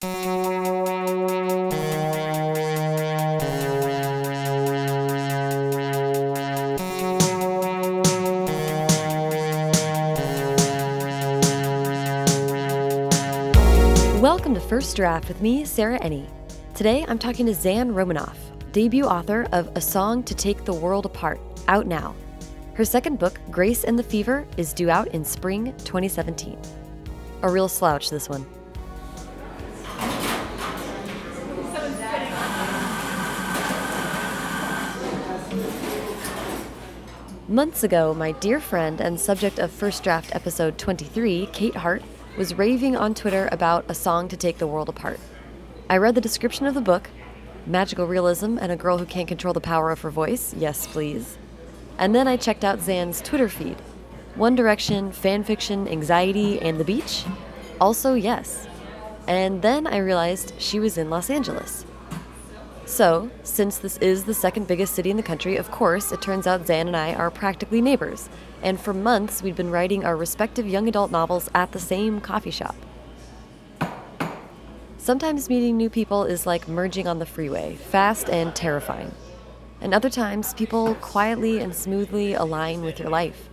Welcome to First Draft with me, Sarah Enni. Today I'm talking to Zan Romanoff, debut author of A Song to Take the World Apart, out now. Her second book, Grace and the Fever, is due out in spring 2017. A real slouch, this one. Months ago, my dear friend and subject of First Draft episode 23, Kate Hart, was raving on Twitter about a song to take the world apart. I read the description of the book magical realism and a girl who can't control the power of her voice, yes, please. And then I checked out Zan's Twitter feed One Direction, fanfiction, anxiety, and the beach? Also, yes. And then I realized she was in Los Angeles. So, since this is the second biggest city in the country, of course, it turns out Zan and I are practically neighbors. And for months, we'd been writing our respective young adult novels at the same coffee shop. Sometimes meeting new people is like merging on the freeway, fast and terrifying. And other times, people quietly and smoothly align with your life,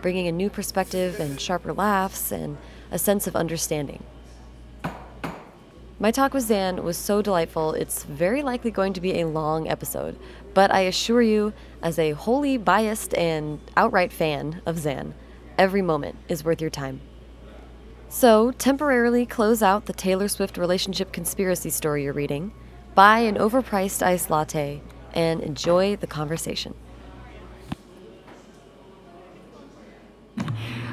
bringing a new perspective and sharper laughs and a sense of understanding. My talk with Zan was so delightful, it's very likely going to be a long episode, but I assure you, as a wholly biased and outright fan of Zan, every moment is worth your time. So, temporarily close out the Taylor Swift relationship conspiracy story you're reading, buy an overpriced iced latte, and enjoy the conversation.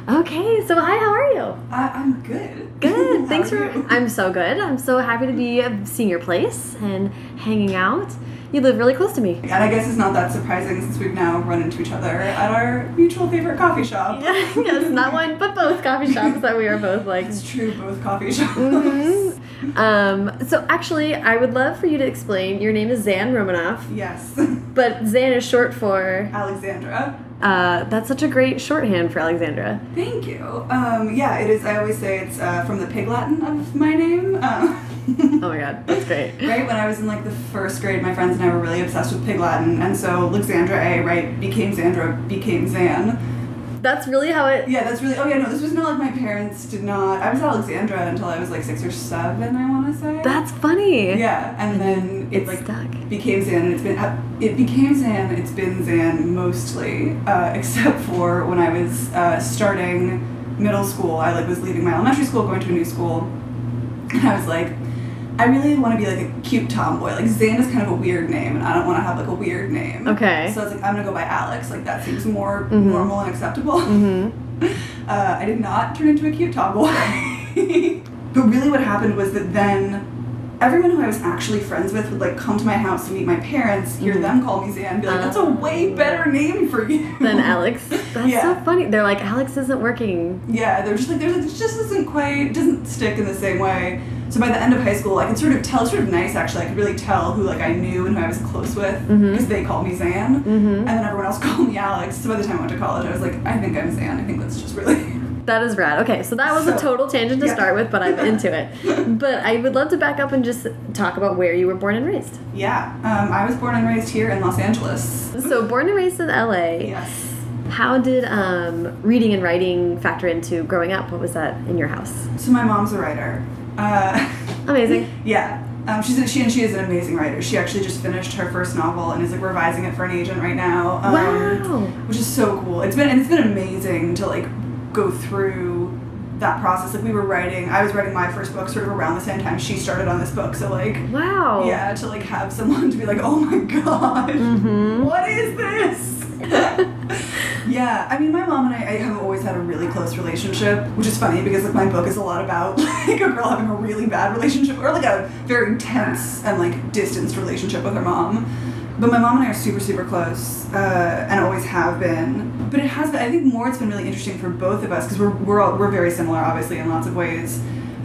Okay, so hi, how are you? I, I'm good. Good. Thanks for. you? I'm so good. I'm so happy to be uh, seeing your place and hanging out. You live really close to me. And I guess it's not that surprising since we've now run into each other at our mutual favorite coffee shop. yes, not one, but both coffee shops that we are both like. It's true, both coffee shops. Mhm. Um, so actually, I would love for you to explain. Your name is Zan Romanoff, Yes. but Zan is short for. Alexandra. Uh, that's such a great shorthand for Alexandra. Thank you. Um, yeah, it is. I always say it's uh, from the Pig Latin of my name. Um, Oh my god, that's great. Right when I was in like the first grade, my friends and I were really obsessed with Pig Latin, and so Alexandra A. Right became Xandra, became Zan. That's really how it. Yeah, that's really. Oh yeah, no, this was not like my parents did not. I was Alexandra until I was like six or seven. I want to say. That's funny. Yeah, and then it It's like stuck. became Zan, and it's been uh, it became Zan. It's been Zan mostly, uh, except for when I was uh, starting middle school. I like was leaving my elementary school, going to a new school, and I was like, I really want to be like a cute tomboy. Like Zan is kind of a weird name, and I don't want to have like a weird name. Okay. So I was like, I'm gonna go by Alex. Like that seems more Mhm. normal and acceptable. Mm-hmm. Uh, I did not turn into a cute tomboy. but really, what happened was that then everyone who I was actually friends with would like come to my house to meet my parents, hear Mhm. them call me Zan, and be like, "That's a way better name for you." than Alex. That's Yeah. so funny. They're like, Alex isn't working. Yeah, they're just like, there's it just doesn't quite doesn't stick in the same way. So by the end of high school, I could sort of tell. Sort of nice actually. I could really tell who like I knew and who I was close with because they called me Zan, Mm-hmm. and then everyone else called me Alex. So by the time I went to college, I was like, I think I'm Zan. I think that's just really. That is rad. Okay, so that was a total tangent to yeah. start with, but I'm into it. But I would love to back up and just talk about where you were born and raised. Yeah, um, I was born and raised here in Los Angeles. So, born and raised in LA. Yes. How did um, reading and writing factor into growing up? What was that in your house? So my mom's a writer. Uh, Amazing. yeah. Um, she's a, she and she is an amazing writer. She actually just finished her first novel and is like revising it for an agent right now. Um, Wow. Which is so cool. It's been and it's been amazing to like go through that process. Like we were writing, I was writing my first book sort of around the same time she started on this book. So like, Wow. yeah, to like have someone to be like, oh my god, Mhm. what is this? yeah, I mean, my mom and I, I have always had a really close relationship, which is funny because like my book is a lot about like a girl having a really bad relationship or like a very tense and like distanced relationship with her mom. But my mom and I are super, super close, uh, and always have been. But it has been. I think more. It's been really interesting for both of us because we're we're all, we're very similar, obviously, in lots of ways.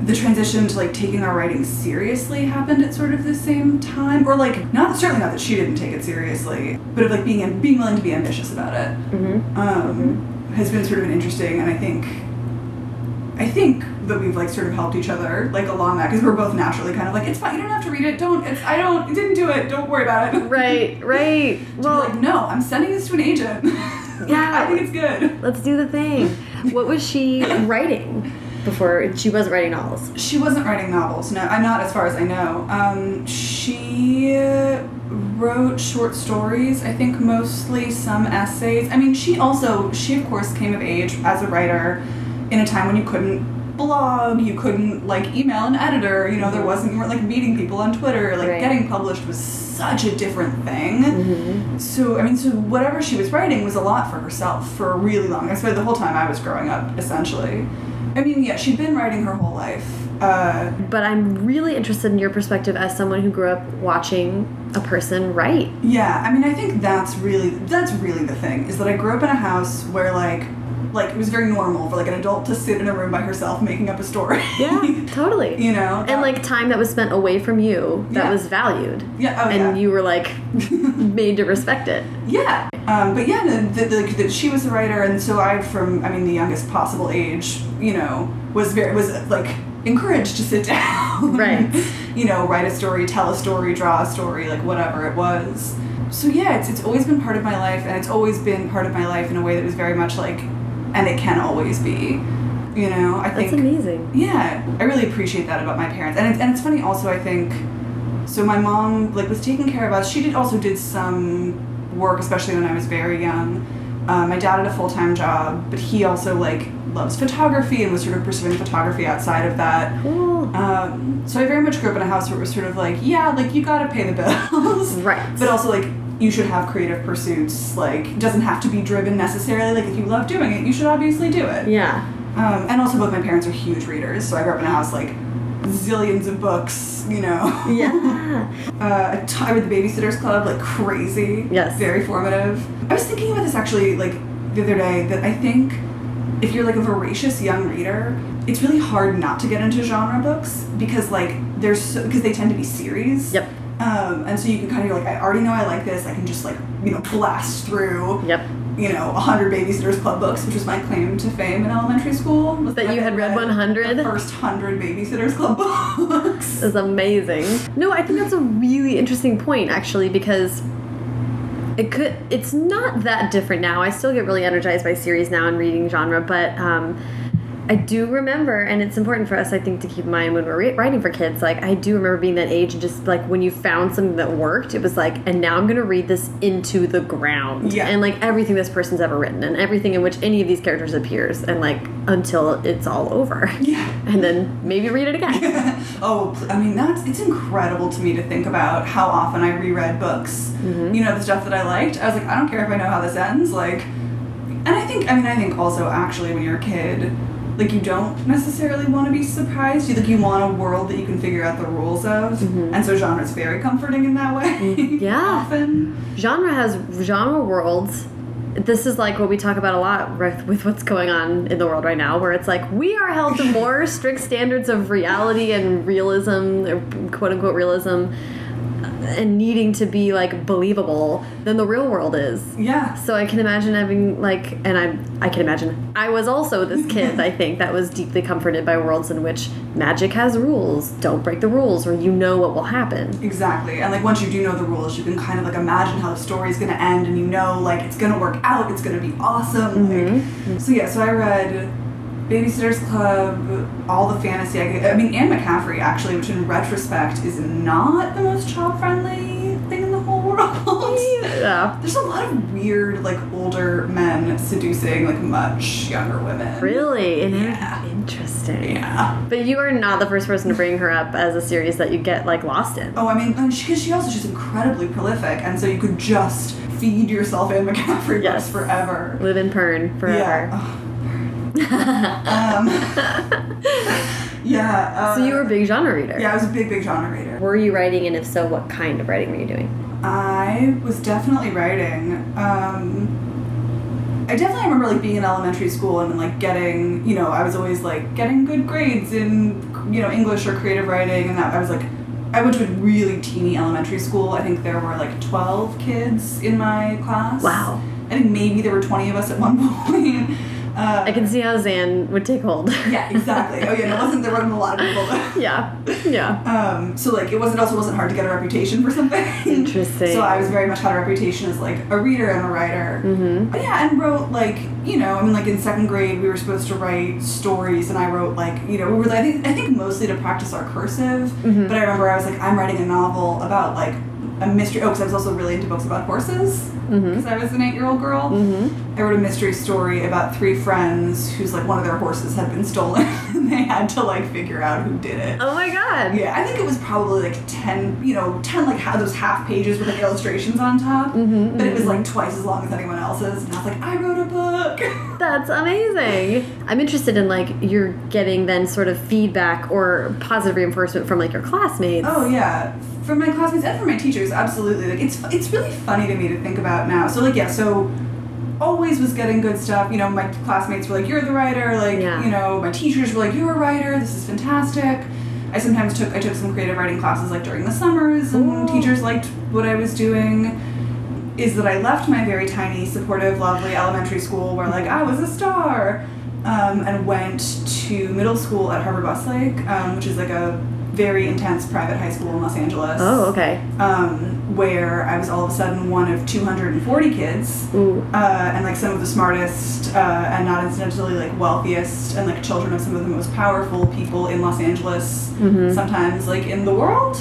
The transition to like taking our writing seriously happened at sort of the same time, or like not certainly not that she didn't take it seriously, but of like being being willing to be ambitious about it Mm-hmm. um, has been sort of an interesting, and I think, I think that we've like sort of helped each other like along that because we're both naturally kind of like it's fine. You don't have to read it. Don't. It's I don't. Didn't do it. Don't worry about it. Right. Right. well, like no, I'm sending this to an agent. Yeah. I think it's good. Let's do the thing. What was she writing? Before she wasn't writing novels. She wasn't writing novels. No, I'm not as far as I know. Um, she wrote short stories. I think mostly some essays. I mean, she also she of course came of age as a writer in a time when you couldn't blog, you couldn't like email an editor. You know, there wasn't you weren't like meeting people on Twitter. Like Right. getting published was such a different thing. Mm-hmm. So I mean, so whatever she was writing was a lot for herself for a really long. I spent the whole time I was growing up, essentially. I mean, yeah, she'd been writing her whole life. Uh, But I'm really interested in your perspective as someone who grew up watching a person write. yeah, I mean, I think that's really that's really the thing is that I grew up in a house where like like it was very normal for like an adult to sit in a room by herself making up a story. Yeah, totally. you know, And like time that was spent away from you that Yeah. was valued. Yeah, oh, and yeah. you were like made to respect it. Yeah, um, but yeah, the, the, the, the, she was a writer, and so I, from I mean, the youngest possible age, you know, was very was like encouraged to sit down, Right. you know, write a story, tell a story, draw a story, like whatever it was. So yeah, it's it's always been part of my life, and it's always been part of my life in a way that was very much like, and it can always be, you know. I think... That's amazing. yeah, I really appreciate that about my parents, and it's, and it's funny also. I think so. My mom like was taking care of us. She did also did some work, especially when I was very young. Uh, my dad had a full time job, but he also like loves photography and was sort of pursuing photography outside of that. Cool. Um, so I very much grew up in a house where it was sort of like, yeah, like you gotta pay the bills, Right. But also like you should have creative pursuits. Like it doesn't have to be driven necessarily. Like if you love doing it, you should obviously do it. Yeah. Um, and also both my parents are huge readers, so I grew up in a house like zillions of books, you know. Yeah. uh, I read the Babysitters Club like crazy. Yes. Very formative. I was thinking about this actually like the other day that I think if you're like a voracious young reader, it's really hard not to get into genre books because like there's so, because they tend to be series. Yep. Um, and so you can kind of you're like I already know I like this. I can just like you know blast through Yep. you know, 100 Babysitters Club books, which was my claim to fame in elementary school. was That I you had read 100? The first 100 Babysitters Club books. is amazing. No, I think that's a really interesting point actually because it could it's not that different now. I still get really energized by series now and reading genre, but um I do remember, and it's important for us, I think, to keep in mind when we're writing for kids. Like, I do remember being that age, and just like when you found something that worked, it was like, and now I'm going to read this into the ground. Yeah. And like everything this person's ever written, and everything in which any of these characters appears, and like until it's all over. Yeah. And then maybe read it again. oh, I mean, that's it's incredible to me to think about how often I reread books. Mm-hmm. You know, the stuff that I liked. I was like, I don't care if I know how this ends. Like, and I think, I mean, I think also actually when you're a kid, like you don't necessarily want to be surprised. You like you want a world that you can figure out the rules of, and so genre is very comforting in that way. Mm-hmm. Yeah. often. genre has genre worlds this is like what we talk about a lot with, with what's going on in the world right now where it's like we are held to more strict standards of reality and realism or quote unquote realism and needing to be like believable than the real world is Yeah. so I can imagine having like, and I I can imagine I was also this kid. I think that was deeply comforted by worlds in which magic has rules. Don't break the rules, or you know what will happen. Exactly. And like once you do know the rules, you can kind of like imagine how the story is gonna end and you know like it's gonna work out, it's gonna be awesome. Like, mm-hmm. so yeah, so I read Babysitter's Club, all the fantasy I. I mean Anne McCaffrey actually, which in retrospect is not the most child friendly thing in the whole world. Yeah. There's a lot of weird, like older men seducing like much younger women. Really? And Yeah. interesting. Yeah. But you are not the first person to bring her up as a series that you get like lost in. Oh, I mean, and she, she also she's incredibly prolific, and so you could just feed yourself Anne McCaffrey Yes. forever. Live in Pern forever. Yeah. Um, yeah. Uh, so you were a big genre reader. Yeah, I was a big, big genre reader. Were you writing, and if so, what kind of writing were you doing? I was definitely writing. Um, I definitely remember like being in elementary school and like getting, you know, I was always like getting good grades in, you know, English or creative writing, and that I was like, I went to a really teeny elementary school. I think there were like twelve kids in my class. Wow. I think maybe there were twenty of us at one point. Uh, I can see how Zan would take hold. Yeah, exactly. Oh yeah, it wasn't there wasn't a lot of people. yeah, yeah. Um, so like it wasn't also wasn't hard to get a reputation for something. Interesting. so I was very much had a reputation as like a reader and a writer. Mm-hmm. But yeah, and wrote like you know I mean like in second grade we were supposed to write stories and I wrote like you know we were I think I think mostly to practice our cursive. Mhm. But I remember I was like I'm writing a novel about like a mystery. Oh, because I was also really into books about horses because I was an eight year old girl. Mm-hmm. I wrote a mystery story about three friends whose like one of their horses had been stolen and they had to like figure out who did it. Oh my god. Yeah, I think it was probably like ten, you know, ten like how those half pages with like illustrations on top. Mhm, But it was mhm. like twice as long as anyone else's, and I was like, I wrote a book. That's amazing. I'm interested in like you're getting then sort of feedback or positive reinforcement from like your classmates. oh yeah, from my classmates and from my teachers, absolutely. Like it's it's really funny to me to think about now. So like yeah, so always was getting good stuff. You know, my classmates were like, "You're the writer." Like Yeah. you know, my teachers were like, "You're a writer. This is fantastic." I sometimes took I took some creative writing classes like during the summers, and Ooh. teachers liked what I was doing. Is that I left my very tiny, supportive, lovely elementary school where like I was a star, um, and went to middle school at Harvard Westlake, um, which is like a very intense private high school in Los Angeles Oh, okay. um, where I was all of a sudden one of 240 kids, Ooh. uh, and like some of the smartest, uh, and not incidentally like wealthiest, and like children of some of the most powerful people in Los Angeles, Mhm. sometimes like in the world.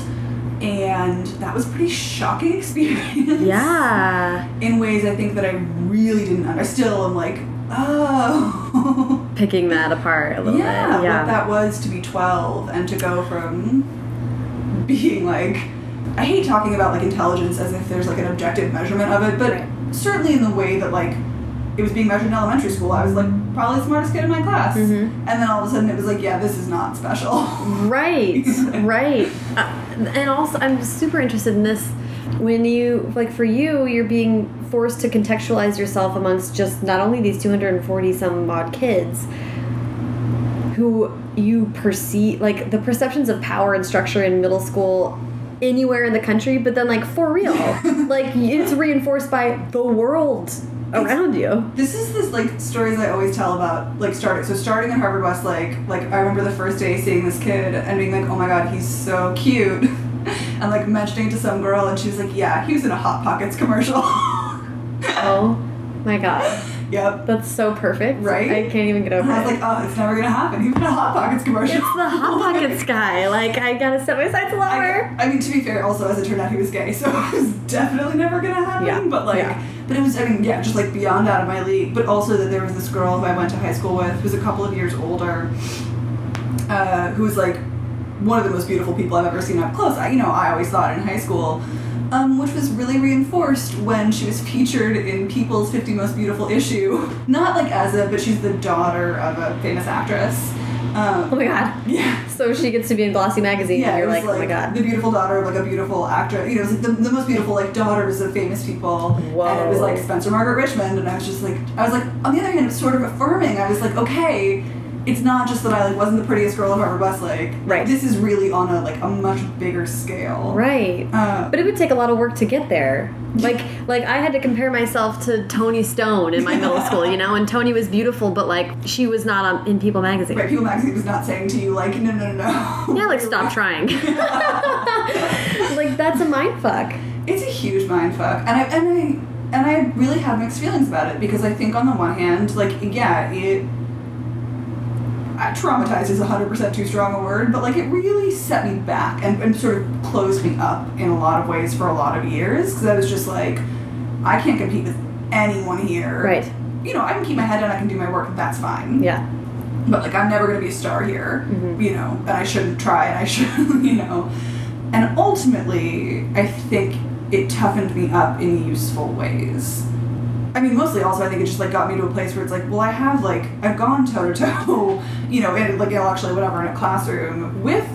And that was a pretty shocking experience. Yeah. In ways I think that I really didn't. I still am like, oh. Picking that apart a little yeah, bit. Yeah. what that was to be 12 and to go from being like I hate talking about like intelligence as if there's like an objective measurement of it, but Right. certainly in the way that like it was being measured in elementary school, I was like probably the smartest kid in my class. Mhm. And then all of a sudden it was like, yeah, this is not special. Right, right. Uh, and also, I'm super interested in this. When you, like for you, you're being forced to contextualize yourself amongst just not only these 240 some odd kids who you perceive, like the perceptions of power and structure in middle school anywhere in the country, but then like for real, like it's reinforced by the world around you. This is this like stories I always tell about like starting. So starting at Harvard West, like like I remember the first day seeing this kid and being like, oh my god, he's so cute, and like mentioning it to some girl, and she was like, yeah, he was in a Hot Pockets commercial. Oh my god, yep. that's so perfect. Right? I can't even get over And I it. was like, oh, it's never gonna happen. He's in a Hot Pockets commercial. It's the Hot Pockets guy. Like, I gotta set my sights I, lower. I mean, to be fair, also as it turned out, he was gay, so it was definitely never gonna happen. Yeah. But like, Yeah. but it was, I mean, yeah, just like beyond out of my league. But also that there was this girl who I went to high school with, who's a couple of years older, uh, who was like one of the most beautiful people I've ever seen up close. I, you know, I always thought in high school. Um, which was really reinforced when she was featured in People's 50 Most Beautiful issue. Not like as a, but she's the daughter of a famous actress. Um, Oh my god. Yeah. So she gets to be in Glossy Magazine, Yeah, and you're it was like, oh my god. the beautiful daughter of like a beautiful actress. You know, it was like the, the most beautiful like daughters of famous people. Whoa. And it was like Spencer Margaret Richmond, and I was just like, I was like, on the other hand, it was sort of affirming. I was like, okay, it's not just that I like wasn't the prettiest girl of Harvard West. Like, Right. This is really on a like a much bigger scale. Right. Uh, But it would take a lot of work to get there. Like, like I had to compare myself to Tony Stone in my middle school, you know, and Tony was beautiful, but like she was not on, in People magazine. right. People magazine was not saying to you like, no, no, no, no. Yeah, like stop trying. like that's a mind fuck. It's a huge mind fuck, and I and I and I really have mixed feelings about it because I think on the one hand, like yeah, it traumatized is hundred percent too strong a word, but like it really set me back and, and sort of closed me up in a lot of ways for a lot of years because I was just like, I can't compete with anyone here. Right. You know, I can keep my head down, I can do my work, that's fine. Yeah. But like, I'm never gonna be a star here, Mhm. you know, and I shouldn't try, and I should, you know. And ultimately, I think it toughened me up in useful ways. I mean, mostly also, I think it just like got me to a place where it's like, well, I have like, I've gone toe to toe, you know, in like intellectually, whatever, in a classroom with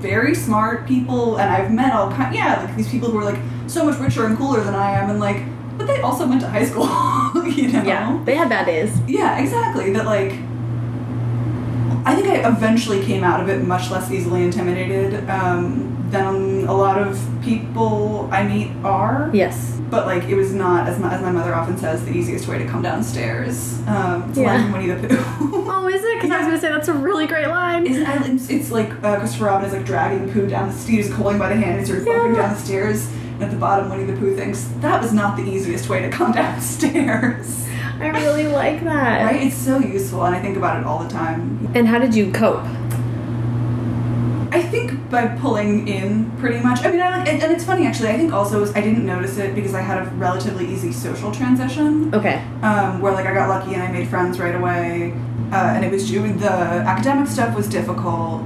very smart people, and I've met all kind, yeah, like these people who are like so much richer and cooler than I am, and like, but they also went to high school, you know. Yeah. They had bad days. Yeah, exactly. That like I think I eventually came out of it much less easily intimidated um, than a lot of people I meet are. Yes. But like it was not as my, as my mother often says the easiest way to come downstairs. Um, it's a line Yeah. from Winnie the Pooh. Oh, is it? Because I was gonna say that's a really great line. It's, it's, it's like uh, Christopher Robin is like dragging the Pooh down the stairs, he's holding by the hand, he's sort of bumping Yeah. down the stairs. And at the bottom, Winnie the Pooh thinks that was not the easiest way to come downstairs. I really like that. Right? It's so useful, and I think about it all the time. And how did you cope? I think by pulling in pretty much. I mean, I like, and, and it's funny actually. I think also I didn't notice it because I had a relatively easy social transition. Okay. um, where like I got lucky and I made friends right away, uh, and it was the academic stuff was difficult,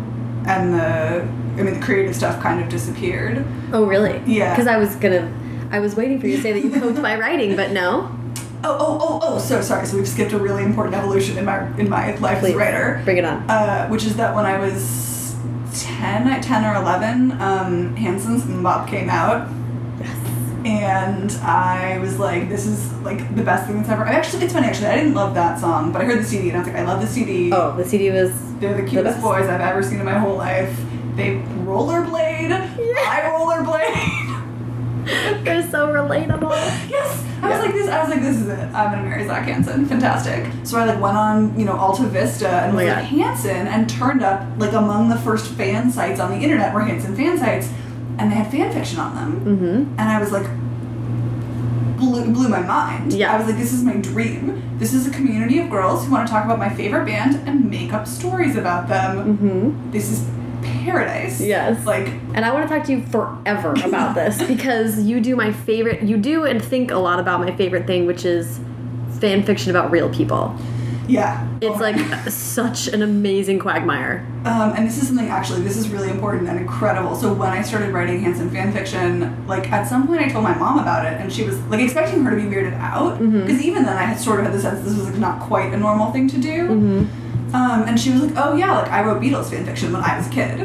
and the I mean the creative stuff kind of disappeared. Oh, really? Yeah. Because I was gonna, I was waiting for you to say that you coped by writing, but no. Oh oh oh oh so sorry. So we've skipped a really important evolution in my in my life as a writer, bring it on. uh, which is that when I was 10, 10 or eleven, um, Hanson's Mmmbop came out. Yes. and I was like, "This is like the best thing that's ever." I actually, it's funny actually. I didn't love that song, but I heard the CD and I was like, "I love the CD." Oh, the CD was. They're the cutest best. boys I've ever seen in my whole life. They rollerblade. I rollerblade. They're so relatable. yes, I Yeah. was like this. I was like, this is it. I'm gonna marry Zac Hanson. Fantastic. So I like went on, you know, Alta Vista and Oh was God. like Hanson and turned up like among the first fan sites on the internet were Hanson fan sites, and they had fan fiction on them. Mm-hmm. and I was like, blew, blew my mind. Yeah. I was like, this is my dream. This is a community of girls who want to talk about my favorite band and make up stories about them. Mm-hmm. This is paradise. Yes. Like, And I want to talk to you forever about this because you do my favorite, you do and think a lot about my favorite thing, which is fan fiction about real people. yeah. It's like such an amazing quagmire. Um, and this is something actually, this is really important and incredible. So when I started writing Hanson fan fiction, like at some point I told my mom about it, and she was like expecting her to be weirded out Mhm. because even then I had sort of had the sense this was like not quite a normal thing to do. Mm-hmm. Um, and she was like, "Oh yeah, like I wrote Beatles fan fiction when I was a kid,"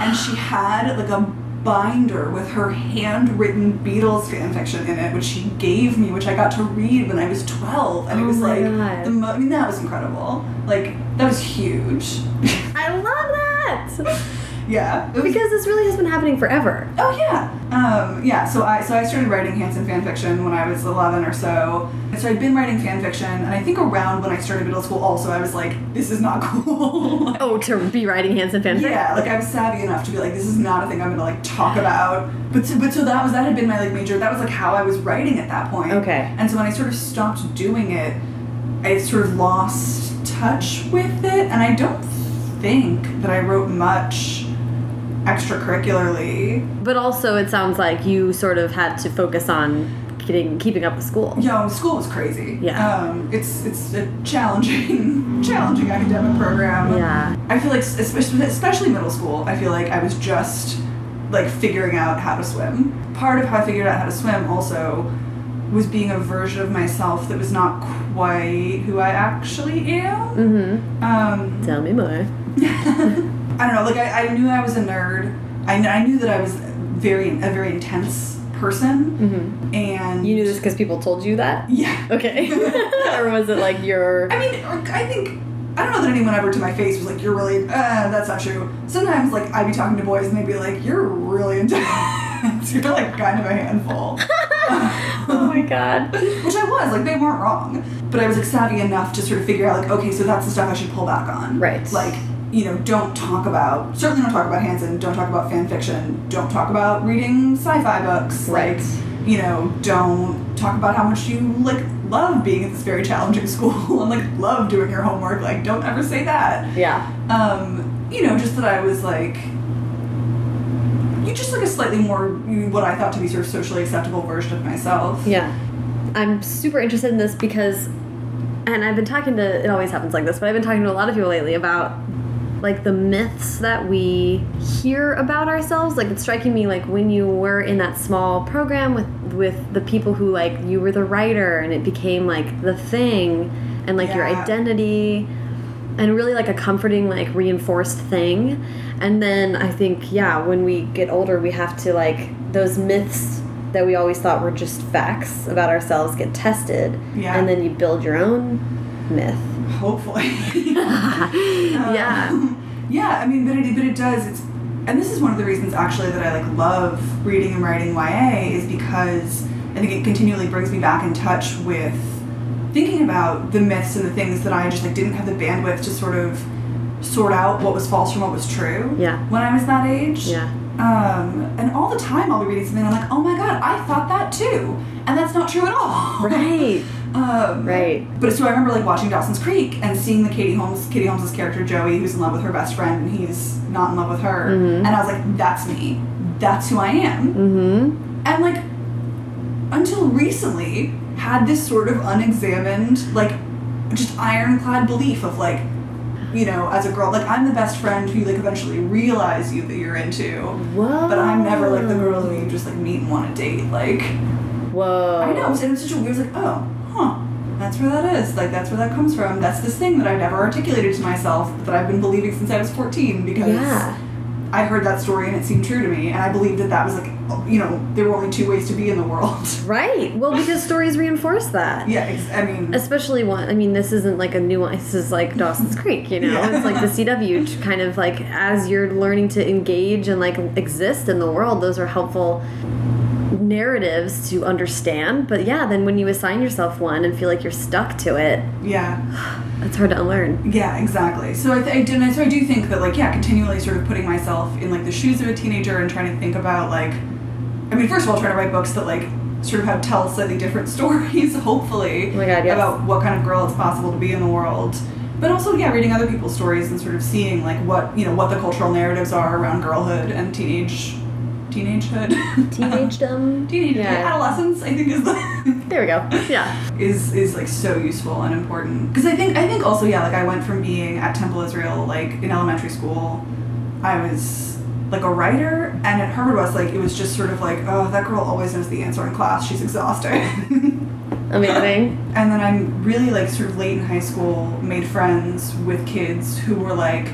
and she had like a binder with her handwritten Beatles fan fiction in it, which she gave me, which I got to read when I was twelve, and it Oh was like God. the mo- I mean that was incredible, like that was huge. I love that yeah, it was because this really has been happening forever. Oh yeah, um, yeah. So I so I started writing Hanson fan fiction when I was eleven or so. And so I'd been writing fan fiction, and I think around when I started middle school, also I was like, this is not cool. Oh, to be writing Hanson fanfic. yeah, like I was savvy enough to be like, this is not a thing I'm gonna like talk about. But so, but so that was that had been my like major. That was like how I was writing at that point. Okay. And so when I sort of stopped doing it, I sort of lost touch with it, and I don't think that I wrote much extracurricularly. But also, it sounds like you sort of had to focus on getting keeping up with school. Yo, school was crazy. Yeah. Um, it's it's a challenging, challenging academic program. Yeah. I feel like, especially especially middle school, I feel like I was just like figuring out how to swim. Part of how I figured out how to swim also was being a version of myself that was not quite who I actually am. Mm-hmm. Um, Tell me more. I don't know. Like I, I knew I was a nerd. I, I knew that I was very a very intense person, Mm-hmm. and You knew this because people told you that. Yeah. Okay. or was it like your? I mean, I think I don't know that anyone ever to my face was like, "You're really," uh, that's not true. Sometimes, like, I'd be talking to boys and they'd be like, "You're really intense. You're like kind of a handful." oh my god. Which I was like, they weren't wrong, but I was like savvy enough to sort of figure out like, okay, so that's the stuff I should pull back on. Right. Like, you know, don't talk about certainly don't talk about Hanson. Don't talk about fan fiction. Don't talk about reading sci-fi books. Right. Like, you know, don't talk about how much you like love being at this very challenging school and like love doing your homework. Like, don't ever say that. Yeah. Um, you know, just that I was like. You just like a slightly more what I thought to be sort of socially acceptable version of myself. Yeah. I'm super interested in this because, and I've been talking to, it always happens like this, but I've been talking to a lot of people lately about like the myths that we hear about ourselves. Like it's striking me like when you were in that small program with, with the people who like, you were the writer and it became like the thing and like your identity and really like a comforting like reinforced thing and then i think yeah when we get older we have to like those myths that we always thought were just facts about ourselves get tested Yeah. and then you build your own myth Hopefully. yeah Um, yeah, I mean, but it, but it does. It's, and this is one of the reasons actually that I like love reading and writing YA is because I think it continually brings me back in touch with thinking about the myths and the things that I just like didn't have the bandwidth to sort of sort out what was false from what was true. Yeah. When I was that age. Yeah. Um, and all the time I'll be reading something and I'm like, oh my god, I thought that too, and that's not true at all. Right. Um, Right. But so I remember like watching Dawson's Creek and seeing the Katie Holmes, Katie Holmes's character Joey, who's in love with her best friend, and he's not in love with her, Mhm. and I was like, that's me. That's who I am. Mm-hmm. And like, until recently, had this sort of unexamined, like, just ironclad belief of like, you know, as a girl, like I'm the best friend who you like eventually realize you that you're into. Whoa. But I'm never like the girl who you just like meet and want to date. Like, Whoa. I know, and it was such a weird, like, oh, huh, that's where that is. Like, that's where that comes from. That's this thing that I never articulated to myself that I've been believing since I was 14 because Yeah. I heard that story and it seemed true to me, and I believed that that was like, you know, there were only two ways to be in the world. Right. Well, because stories reinforce that. yeah, I mean, Especially one. I mean, this isn't like a new one. This is like Dawson's Creek. You know, Yeah. it's like the CW. Kind of like as you're learning to engage and like exist in the world, those are helpful narratives to understand. But yeah, then when you assign yourself one and feel like you're stuck to it, yeah, it's hard to unlearn. yeah, exactly. So I, th- I did, so I do think that like, yeah, continually sort of putting myself in like the shoes of a teenager and trying to think about like, I mean, first of all, trying to write books that like sort of have tell slightly different stories, hopefully, Oh God, yes. about what kind of girl it's possible to be in the world. But also, yeah, reading other people's stories and sort of seeing like what you know what the cultural narratives are around girlhood and teenage, teenagehood, Teenagedom. teenage Yeah. adolescence. I think is the There we go. Yeah. is is like so useful and important because I think I think also yeah like I went from being at Temple Israel like in elementary school I was like a writer and at Harvard West, like it was just sort of like oh that girl always knows the answer in class she's exhausted Amazing. and then I'm really like sort of late in high school made friends with kids who were like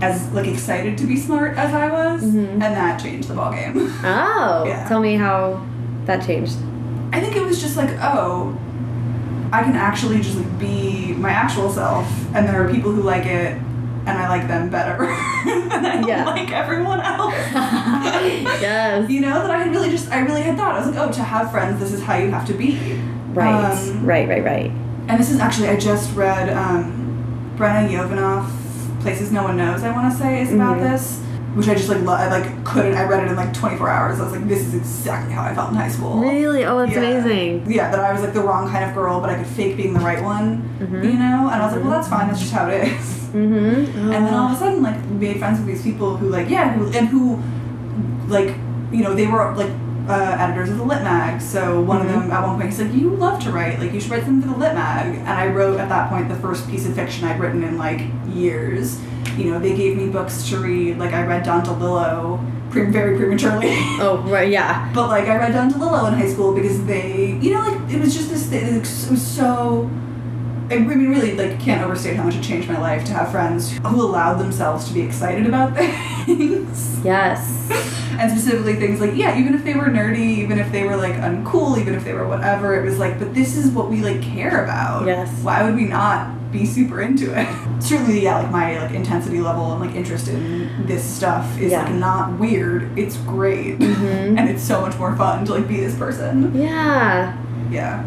as like excited to be smart as I was Mhm. and that changed the ball game Oh. Yeah. Tell me how that changed. I think it was just like, oh, I can actually just like be my actual self, and there are people who like it, and I like them better than I Yeah. like everyone else. yes. You know that I had really just I really had thought I was like, oh, to have friends, this is how you have to be. Right. Um, right. Right. Right. And this is actually I just read um, Brenna Yovanoff, Places No One Knows. I want to say is about Mhm. this. Which I just like, lo- I like couldn't. I read it in like 24 hours. I was like, this is exactly how I felt in high school. Really? Oh, that's Yeah. amazing. Yeah, that I was like the wrong kind of girl, but I could fake being the right one. Mhm. You know? And I was like, well, that's fine. That's just how it is. Mm-hmm. And then all of a sudden, like, made friends with these people who, like, yeah, who and who, like, you know, they were like uh, editors of the Lit Mag. So one Mhm. of them at one point he's like, you love to write. Like, you should write something for the Lit Mag. And I wrote at that point the first piece of fiction I'd written in like years. You know, they gave me books to read. Like, I read Don DeLillo pre- very prematurely. Oh, right. Yeah. But like I read Don DeLillo in high school because they, you know, like it was just this. Thing, it was so. I mean, really, like can't overstate how much it changed my life to have friends who allowed themselves to be excited about things, Yes. and specifically things like yeah, even if they were nerdy, even if they were like uncool, even if they were whatever, it was like, but this is what we like care about. Yes. Why would we not be super into it? Certainly, yeah, like my like intensity level and like interest in this stuff is Yeah. like not weird. It's great, Mhm. and it's so much more fun to like be this person. Yeah. Yeah.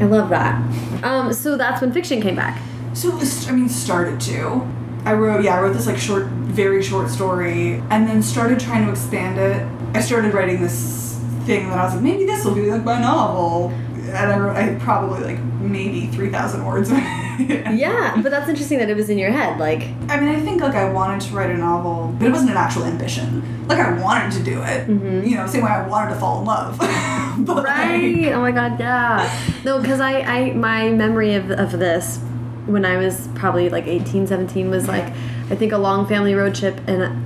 I love that. Um, so that's when fiction came back. So I mean, started to. I wrote, yeah, I wrote this like short, very short story, and then started trying to expand it. I started writing this thing that I was like, maybe this will be like my novel, and I wrote, I probably like maybe three thousand words. Yeah, but that's interesting that it was in your head. Like, I mean, I think like I wanted to write a novel, but it wasn't an actual ambition. Like I wanted to do it, Mhm. you know, same way I wanted to fall in love. but like- right? Oh my god, yeah. No, because I, I, my memory of, of this when I was probably like 18, 17 was like, I think a long family road trip, and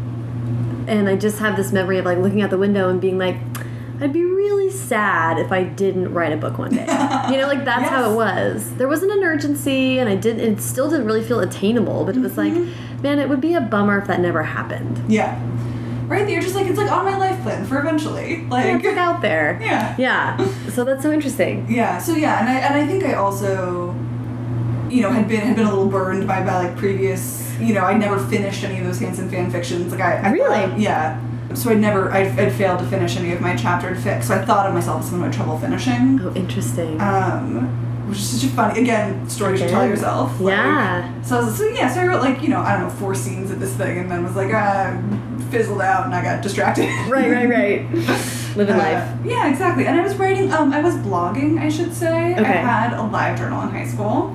and I just have this memory of like looking out the window and being like, I'd be really sad if I didn't write a book one day. you know, like that's how it was. There wasn't an urgency, and I didn't. It still didn't really feel attainable, but it was like, mm-hmm. man, it would be a bummer if that never happened. yeah, right. You're just like it's like on my life plan for eventually. Like Yeah, it's out there. Yeah. Yeah. So that's so interesting. Yeah. So yeah, and I and I think I also, you know, had been had been a little burned by by like previous. You know, I never finished any of those Hanson fan fictions. Like I, I Really? thought- yeah. So I'd never, I had failed to finish any of my chaptered fic. So I thought of myself as someone who had trouble finishing. Oh, interesting. Um, which is such a funny, again, story you should tell yourself. Like, Yeah. So, I was, so yeah, so I wrote like, you know, I don't know, four scenes of this thing and then was like, ah, fizzled out and I got distracted. right, right, right. Living Uh, life. Yeah, exactly. And I was writing, um, I was blogging, I should say. Okay. I had a live journal in high school.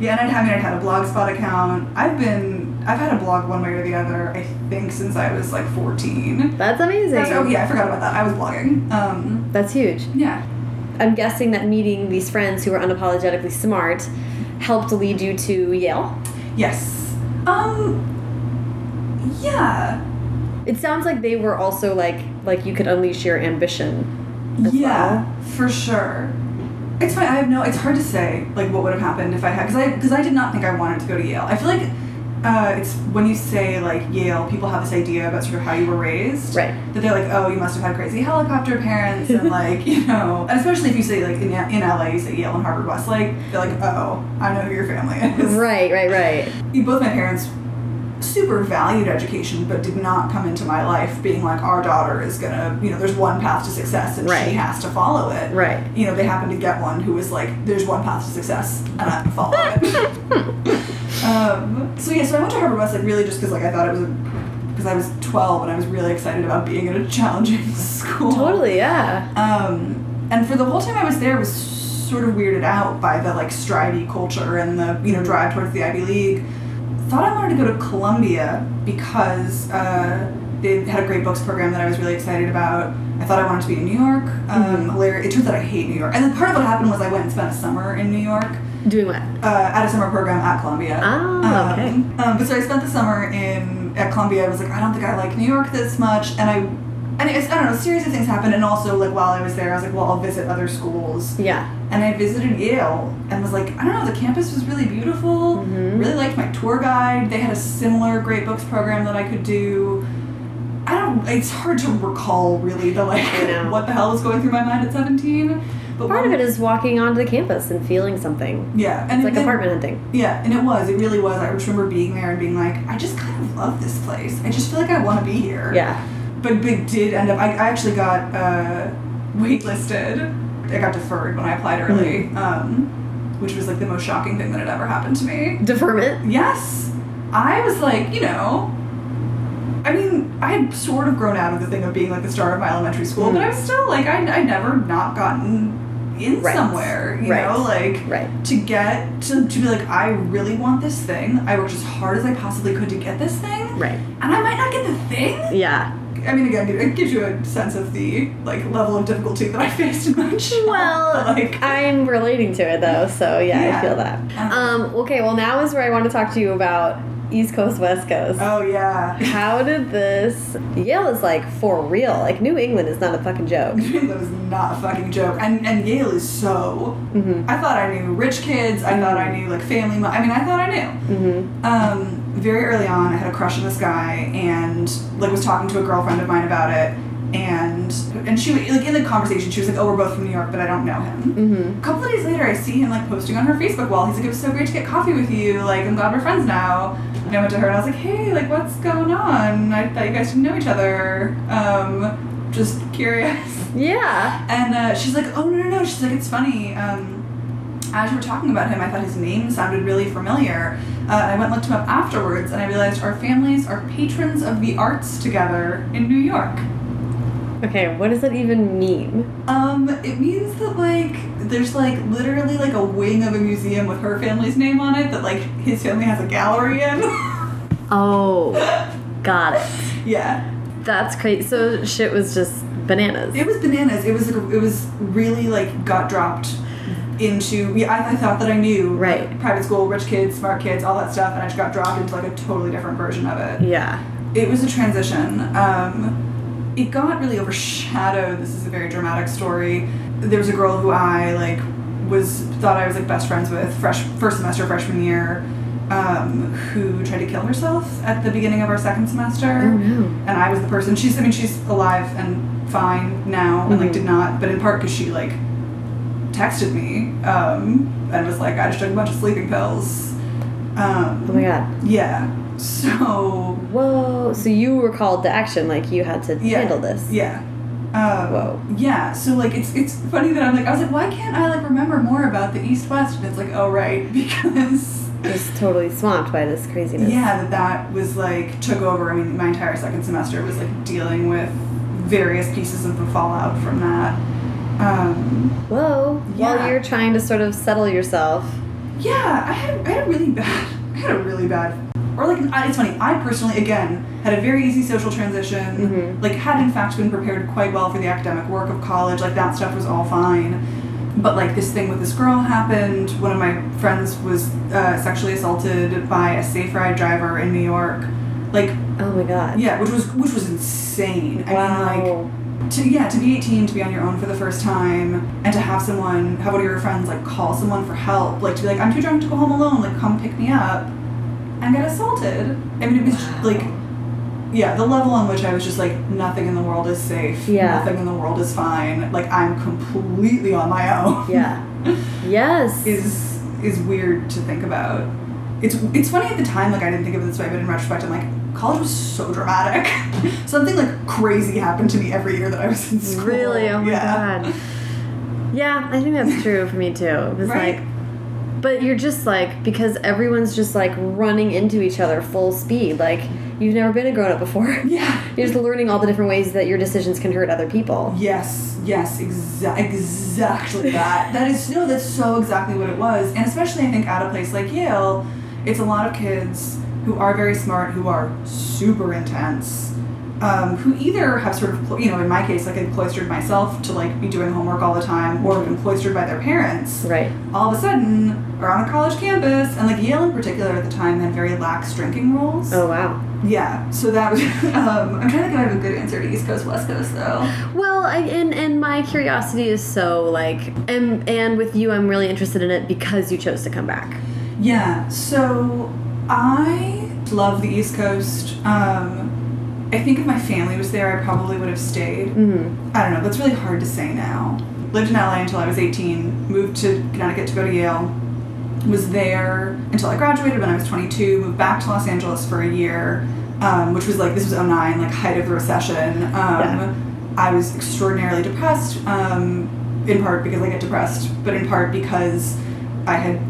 Yeah, and I'd, I mean, I'd had a blogspot account. I've been, I've had a blog one way or the other, I think, since I was like 14. That's amazing. That's- oh, yeah, I forgot about that. I was blogging. Um, That's huge. yeah. I'm guessing that meeting these friends who are unapologetically smart helped lead you to Yale. Yes. Um, yeah. It sounds like they were also like like you could unleash your ambition. yeah, well. for sure. It's fine. I have no. It's hard to say like what would have happened if I had because I because I did not think I wanted to go to Yale. I feel like uh, it's when you say like Yale, people have this idea about sort of how you were raised. Right. That they're like, oh, you must have had crazy helicopter parents and like you know, and especially if you say like in in LA, you say Yale and Harvard Westlake, they're like, oh, I know who your family is. Right, right, right. Both my parents super valued education but did not come into my life being like our daughter is gonna you know there's one path to success and Right. she has to follow it Right. you know they happened to get one who was like there's one path to success and gonna follow it um, so yeah so i went to harvard west like really just because like i thought it was because i was 12 and i was really excited about being in a challenging school Totally, yeah. um, and for the whole time I was there, I was sort of weirded out by the like stridey culture and the you know drive towards the Ivy League. Thought I wanted to go to Columbia because uh, they had a great books program that I was really excited about. I thought I wanted to be in New York. Um, hilarious. It turns out I hate New York. And then part of what happened was I went and spent a summer in New York Doing what? uh, at a summer program at Columbia. Ah, okay. Um, um, but so I spent the summer in at Columbia. I was like, I don't think I like New York this much, and I, and it's, I don't know, a series of things happened, and also like while I was there, I was like, well, I'll visit other schools, Yeah. and I visited Yale, and was like, I don't know, the campus was really beautiful. Mhm. Really liked my tour guide. They had a similar great books program that I could do. I don't. It's hard to recall really the like what the hell was going through my mind at seventeen. But Part of it is walking onto the campus and feeling something. yeah, and It's like then- apartment hunting. Yeah, and it was. It really was. I just remember being there and being like, I just kind of love this place. I just feel like I want to be here. Yeah. But Big did end up. I, I actually got uh, waitlisted. I got deferred when I applied early, um, which was like the most shocking thing that had ever happened to me. Deferment. Yes, I was like, you know. I mean, I had sort of grown out of the thing of being like the star of my elementary school, but I was still like, I I never not gotten in Right. somewhere, you Right. know, like Right. to get to, to be like i really want this thing i worked as hard as i possibly could to get this thing Right. and i might not get the thing Yeah. i mean again it gives you a sense of the like level of difficulty that i faced in my job Well, like I'm relating to it though, so yeah, Yeah. I feel that. Um, Um, okay, well now is where I want to talk to you about East Coast, West Coast. oh yeah How did this? Yale is like for real. Like New England is not a fucking joke. that was not a fucking joke and and yale is so Mhm. i thought i knew rich kids i thought i knew like family i mean i thought i knew Mhm. um, very early on, I had a crush on this guy, and like was talking to a girlfriend of mine about it, and and she like in the conversation, she was like, "Oh, we're both from New York, but I don't know him." Mhm. A couple of days later, I see him like posting on her Facebook wall. He's like, "It was so great to get coffee with you. Like, I'm glad we're friends now." And I went to her and I was like, "Hey, like, what's going on? I thought you guys didn't know each other. Um, just curious." Yeah. And uh, she's like, "Oh no, no, no." She's like, "It's funny." Um, as you were talking about him, I thought his name sounded really familiar. Uh, I went and looked him up afterwards, and I realized our families are patrons of the arts together in New York. Okay, what does that even mean? Um, it means that like there's like literally like a wing of a museum with her family's name on it that like his family has a gallery in. Oh, got it. yeah, That's crazy. So shit was just bananas. it was bananas. It was like it was really like got dropped into yeah. I, I thought that I knew Right. like, private school, rich kids, smart kids, all that stuff, and I just got dropped into like a totally different version of it. Yeah. It was a transition. Um, it got really overshadowed. This is a very dramatic story. There was a girl who I like was thought I was like best friends with fresh first semester freshman year, um, who tried to kill herself at the beginning of our second semester. Oh no. And I was the person. She's I mean she's alive and fine now, and like Mhm. did not, but in part because she like texted me um, and was like I just took a bunch of sleeping pills. Um, Oh my god. yeah. So Whoa. So you were called to action, like you had to yeah, handle this. Yeah. Uh, Whoa. Yeah. So like it's it's funny that I'm like I was like why can't I like remember more about the East West and it's like oh right because Just totally swamped by this craziness. yeah that that was like took over. I mean my entire second semester was like dealing with various pieces of the fallout from that. Um, Whoa. Yeah. While you're trying to sort of settle yourself. Yeah, I had, I had a really bad, I had a really bad, or like, it's funny, I personally, again, had a very easy social transition, Mhm. like, had in fact been prepared quite well for the academic work of college, like, that stuff was all fine. But, like, this thing with this girl happened. One of my friends was uh, sexually assaulted by a safe ride driver in New York. Like, Oh my god. yeah, which was which was insane. I Wow. mean, like, to yeah to be 18 to be on your own for the first time and to have someone have one of your friends like call someone for help like to be like i'm too drunk to go home alone like come pick me up and get assaulted i mean it was Wow. like yeah the level on which i was just like nothing in the world is safe Yeah. nothing in the world is fine like i'm completely on my own Yeah. Yes. is is weird to think about it's it's funny at the time like i didn't think of it this way but in retrospect i'm like college was so dramatic something like crazy happened to me every year that i was in school Really? Oh my yeah. god. Yeah, I think that's true for me too. It was Right. like, but you're just like because everyone's just like running into each other full speed. Like you've never been a grown up before. yeah You're just learning all the different ways that your decisions can hurt other people. Yes, yes, exa- exactly that. that is no, that's so exactly what it was. And especially I think at a place like Yale, it's a lot of kids who are very smart, who are super intense, um, who either have sort of, you know, in my case, like I've cloistered myself to like be doing homework all the time, or have been cloistered by their parents. Right. All of a sudden, are on a college campus, and like Yale in particular at the time had very lax drinking rules. Oh wow. Yeah, so that was. Um, I'm trying to think I have a good answer to East Coast, West Coast though. Well, I, and and my curiosity is so like, and and with you, I'm really interested in it because you chose to come back. Yeah, so I love the East Coast. Um, I think if my family was there, I probably would have stayed. Mm-hmm. I don't know, that's really hard to say now. Lived in LA until I was 18, moved to Connecticut to go to Yale, was there until I graduated when I was 22, moved back to Los Angeles for a year, um, which was like, this was 09, like height of the recession. Um, Yeah. I was extraordinarily depressed, um, in part because I get depressed, but in part because I had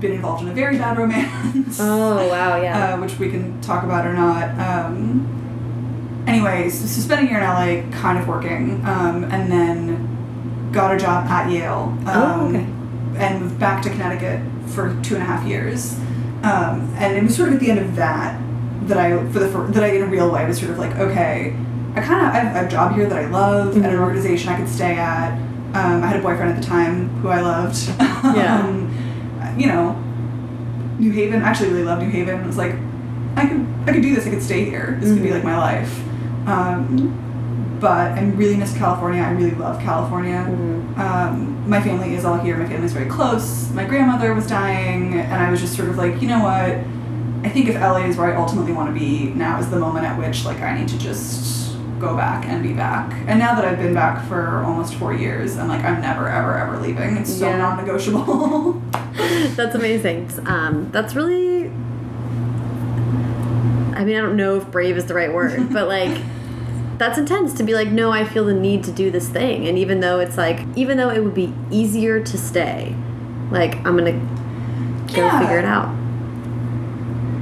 been involved in a very bad romance. Oh wow, yeah. Uh, which we can talk about or not. Um, anyways, so spent a year in LA kind of working, um, and then got a job at Yale. Um, Oh, okay. And moved back to Connecticut for two and a half years. Um, and it was sort of at the end of that that I, for the that I in a real way was sort of like, okay, I kind of I have a job here that I love at an Mhm. organization I could stay at. Um, I had a boyfriend at the time who I loved. Yeah. um, you know, New Haven. I actually really loved New Haven. I was like, I could I could do this. I could stay here. This could be Mhm. like my life. Um, but I really miss California. I really love California. Mhm. Um, my family is all here. My family's very close. My grandmother was dying, and I was just sort of like, you know what? I think if LA is where I ultimately want to be, now is the moment at which like I need to just go back and be back. And now that I've been back for almost four years, I'm like, I'm never, ever, ever leaving. It's so Yeah. non-negotiable. that's amazing. Um, that's really. I mean, I don't know if brave is the right word, but like, that's intense to be like, no, I feel the need to do this thing, and even though it's like, even though it would be easier to stay, like, I'm gonna go Yeah. figure it out.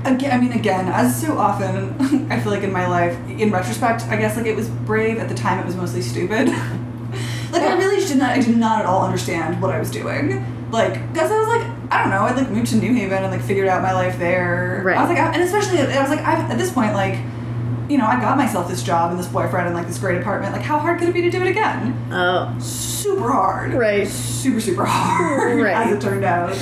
Again, I mean, again, as so often, I feel like in my life, in retrospect, I guess like it was brave. At the time, it was mostly stupid. like I really did not, I did not at all understand what I was doing. Like, because I was like, I don't know, I like moved to New Haven and like figured out my life there. Right. I was like, I, and especially, I was like, I, at this point, like, you know, I got myself this job and this boyfriend and like this great apartment. Like, how hard could it be to do it again? Oh, Super hard. Right. Super, super hard. Right. As it turned out.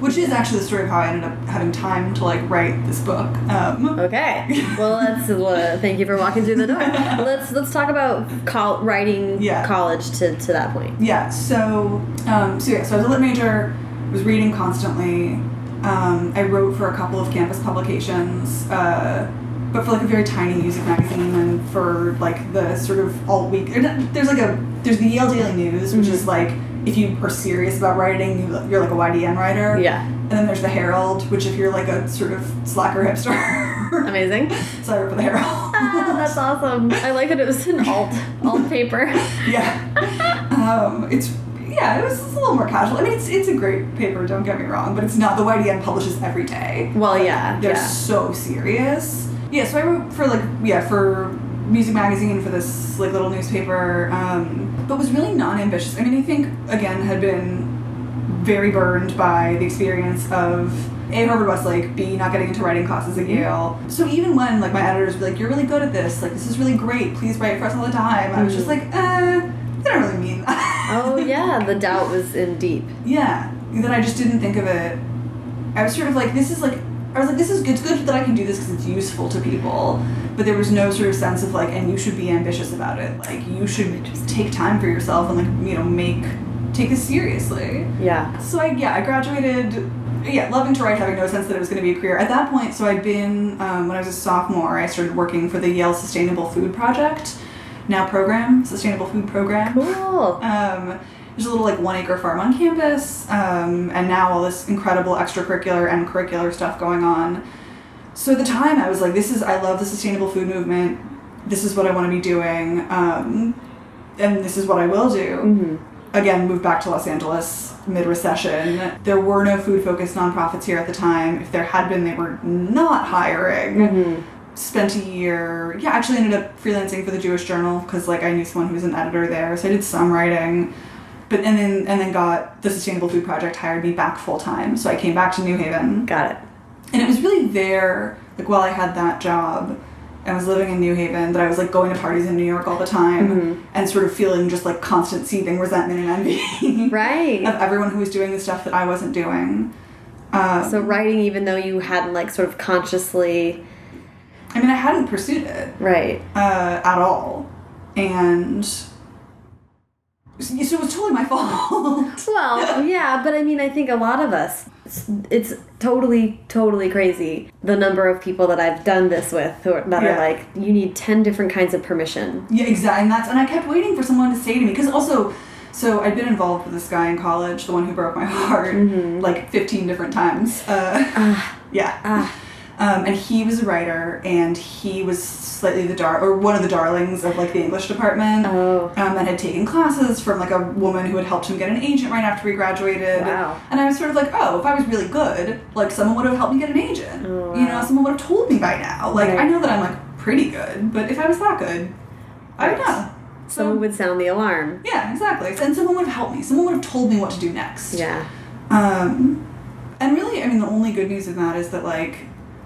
Which is actually the story of how I ended up having time to like write this book. Um, okay. Well, let's. Uh, thank you for walking through the door. Let's let's talk about col writing Yeah. college to to that point. Yeah, so um, so yeah, so I was a lit major, was reading constantly. Um, I wrote for a couple of campus publications, uh, but for like a very tiny music magazine and for like the sort of alt week. There's like a there's the Yale Daily News, which Mhm. is like if you are serious about writing, you- you're like a YDN writer. Yeah. And then there's the Herald, which if you're like a sort of slacker hipster. Amazing. so I wrote for the Herald. ah, that's awesome. I like that it was an alt alt paper. yeah. Um, it's yeah, it was it's a little more casual. I mean, it's it's a great paper. Don't get me wrong, but it's not the YDN publishes every day. Well, yeah, They're yeah. so serious. Yeah, so I wrote for like yeah for music magazine for this like little newspaper, um, but was really non-ambitious. I mean, I think again had been very burned by the experience of a Harvard Westlake, B not getting into writing classes at Yale. So even when like my editors were like, "You're really good at this. Like this is really great. Please write for us all the time," I was just like, "Uh, they don't really mean that." Oh yeah, the doubt was in deep. Yeah. Then I just didn't think of it. I was sort of like, this is like, I was like, this is good. It's good that I can do this because it's useful to people. But there was no sort of sense of like, and you should be ambitious about it. Like, you should take time for yourself and like, you know, make, take this seriously. Yeah. So I, yeah, I graduated, yeah, loving to write, having no sense that it was going to be a career. At that point, so I'd been, um, when I was a sophomore, I started working for the Yale Sustainable Food Project, now program, Sustainable Food Program. Cool. Um, there's a little like one acre farm on campus, um, and now all this incredible extracurricular and curricular stuff going on. So at the time, I was like, "This is I love the sustainable food movement. This is what I want to be doing, um, and this is what I will do." hmm Again, moved back to Los Angeles mid recession. There were no food focused nonprofits here at the time. If there had been, they were not hiring hmm spent a year yeah actually ended up freelancing for the jewish journal because like i knew someone who was an editor there so i did some writing but and then and then got the sustainable food project hired me back full time so i came back to new haven Got it. and it was really there like while i had that job and was living in new haven that i was like going to parties in new york all the time Mhm. and sort of feeling just like constant seething resentment and envy Right. of everyone who was doing the stuff that i wasn't doing um, So writing, even though you hadn't like sort of consciously, i mean i hadn't pursued it right? uh, at all. And so it was totally my fault. Well, yeah, but I mean, I think a lot of us, it's, it's totally, totally crazy the number of people that I've done this with who are, that Yeah. are like, you need 10 different kinds of permission. yeah, exactly. And that's and I kept waiting for someone to say to me because also, so I'd been involved with this guy in college, the one who broke my heart, like fifteen different times. Uh, Ah, yeah. ah, Um, and he was a writer, and he was slightly the dar or one of the darlings of like the English department. oh, um, and had taken classes from like a woman who had helped him get an agent right after he graduated. Wow. And I was sort of like, oh, if I was really good, like someone would have helped me get an agent. Oh, You know, someone would have told me by now. Like Right. I know that I'm like pretty good, but if I was that good, I don't Right. know. So someone would sound the alarm. yeah, exactly. And someone would have helped me. Someone would have told me what to do next. Yeah. Um, and really, I mean, the only good news in that is that like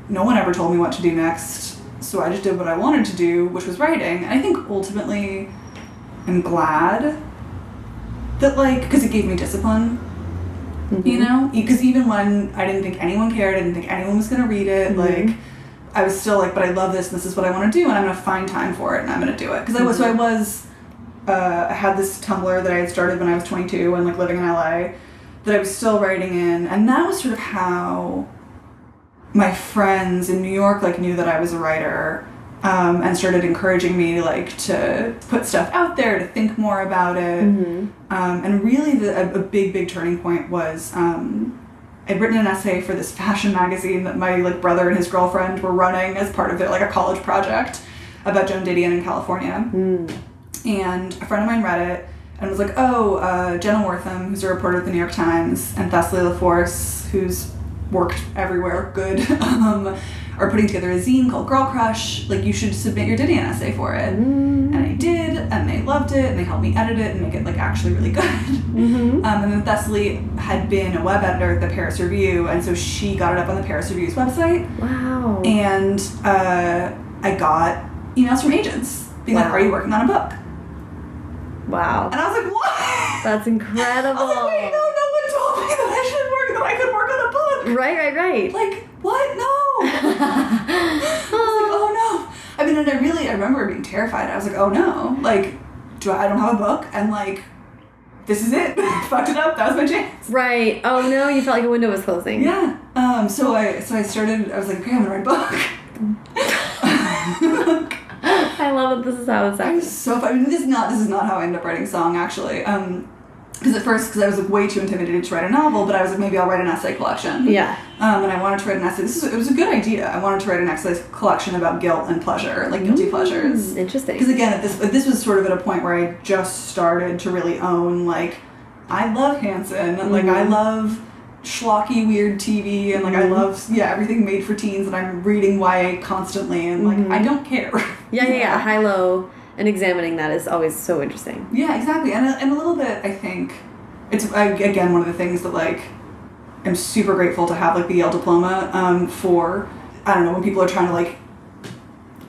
no one ever told me what to do next, so I just did what I wanted to do, which was writing. And I think ultimately, I'm glad that like because it gave me discipline. You know, because even when I didn't think anyone cared, I didn't think anyone was gonna read it, Mhm. like. I was still like, but I love this, and this is what I want to do, and I'm gonna find time for it, and I'm gonna do it. Because I was, so I was, uh, I had this Tumblr that I had started when I was 22 and like living in LA, that I was still writing in, and that was sort of how my friends in New York like knew that I was a writer, um, and started encouraging me like to put stuff out there, to think more about it, Mhm. um, and really the, a, a big big turning point was. Um, I'd written an essay for this fashion magazine that my like brother and his girlfriend were running as part of their like a college project about Joan Didion in California. Mm. And a friend of mine read it and was like, "Oh, uh, Jenna Wortham, who's a reporter at the New York Times, and Thessaly La Force, who's worked everywhere, good, um, are putting together a zine called Girl Crush. Like, you should submit your Didion essay for it." Mm. And I did, and they loved it, and they helped me edit it and make it like actually really good. Mhm. Um, and then Thessaly had been a web editor at the Paris Review, and so she got it up on the Paris Review's website. Wow. And uh, I got emails from agents being like, "Are you working on a book?" wow. And I was like, "What?" That's incredible. Right, right, right. Like, what? No. I was like, "Oh no." I mean, and I really, I remember being terrified. I was like, "Oh no!" Like, do I, I don't have a book, and like, this is it. Fucked it up. That was my chance. right. Oh no, you felt like a window was closing. Yeah. Um. So I so I started. I was like, okay, I'm gonna write a book. I love that this is how it's I happening. was so. I mean, this is not this is not how I ended up writing song actually. Um, because at first, because I was like way too intimidated to write a novel, but I was like, maybe I'll write an essay collection. Yeah. Um, and I wanted to write an essay. This is, it was a good idea. I wanted to write an essay collection about guilt and pleasure, like guilty pleasures. Mm, interesting. Because again, at this this was sort of at a point where I just started to really own like, I love Hanson, and like I Mhm. love schlocky weird TV, and like I Mhm. love yeah everything made for teens, and I'm reading YA constantly, and like Mhm. I don't care. Yeah, yeah, yeah. Yeah. High low and examining that is always so interesting. Yeah, exactly. And a, and a little bit, I think, it's I, again one of the things that like I'm super grateful to have like the Yale diploma um, for. I don't know when people are trying to like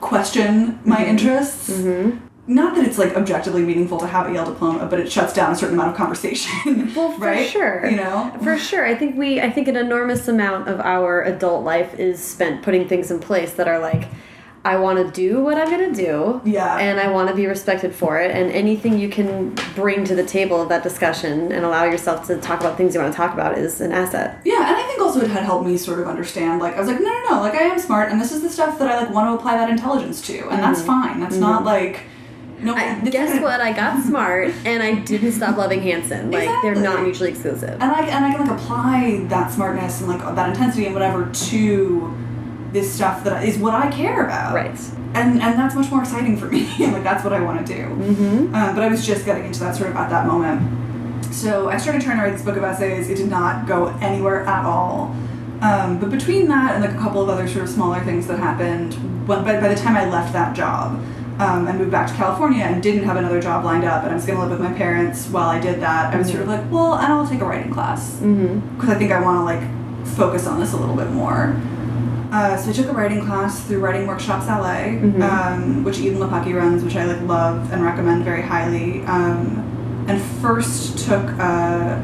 question my Mhm. interests. Mm-hmm. Not that it's like objectively meaningful to have a Yale diploma, but it shuts down a certain amount of conversation. Well, for right? sure. You know. For sure. I think we I think an enormous amount of our adult life is spent putting things in place that are like I want to do what I'm going to do. Yeah. And I want to be respected for it. And anything you can bring to the table of that discussion and allow yourself to talk about things you want to talk about is an asset. Yeah, and I think also it had helped me sort of understand. Like, I was like, no, no, no. Like, I am smart, and this is the stuff that I like want to apply that intelligence to, and that's fine. That's not like, no. Mm-hmm. I, guess what? I got smart and I didn't stop loving Hanson. Like, they're not mutually exclusive. and I and I can like apply that smartness and like that intensity and whatever to this stuff that is what I care about. Right. And and that's much more exciting for me. like that's what I want to do. Mm-hmm. Um, but I was just getting into that sort of at that moment. So I started trying to write this book of essays. It did not go anywhere at all. Um, but between that and like a couple of other sort of smaller things that happened, when, by, by the time I left that job um, and moved back to California and didn't have another job lined up and I was going to live with my parents while I did that, I was sort of like, well, and I'll take a writing class Mm-hmm. because I think I want to like focus on this a little bit more. Uh, so I took a writing class through Writing Workshops LA, Mhm. um, which Edan Lepucki runs, which I like love and recommend very highly. Um, and first took a,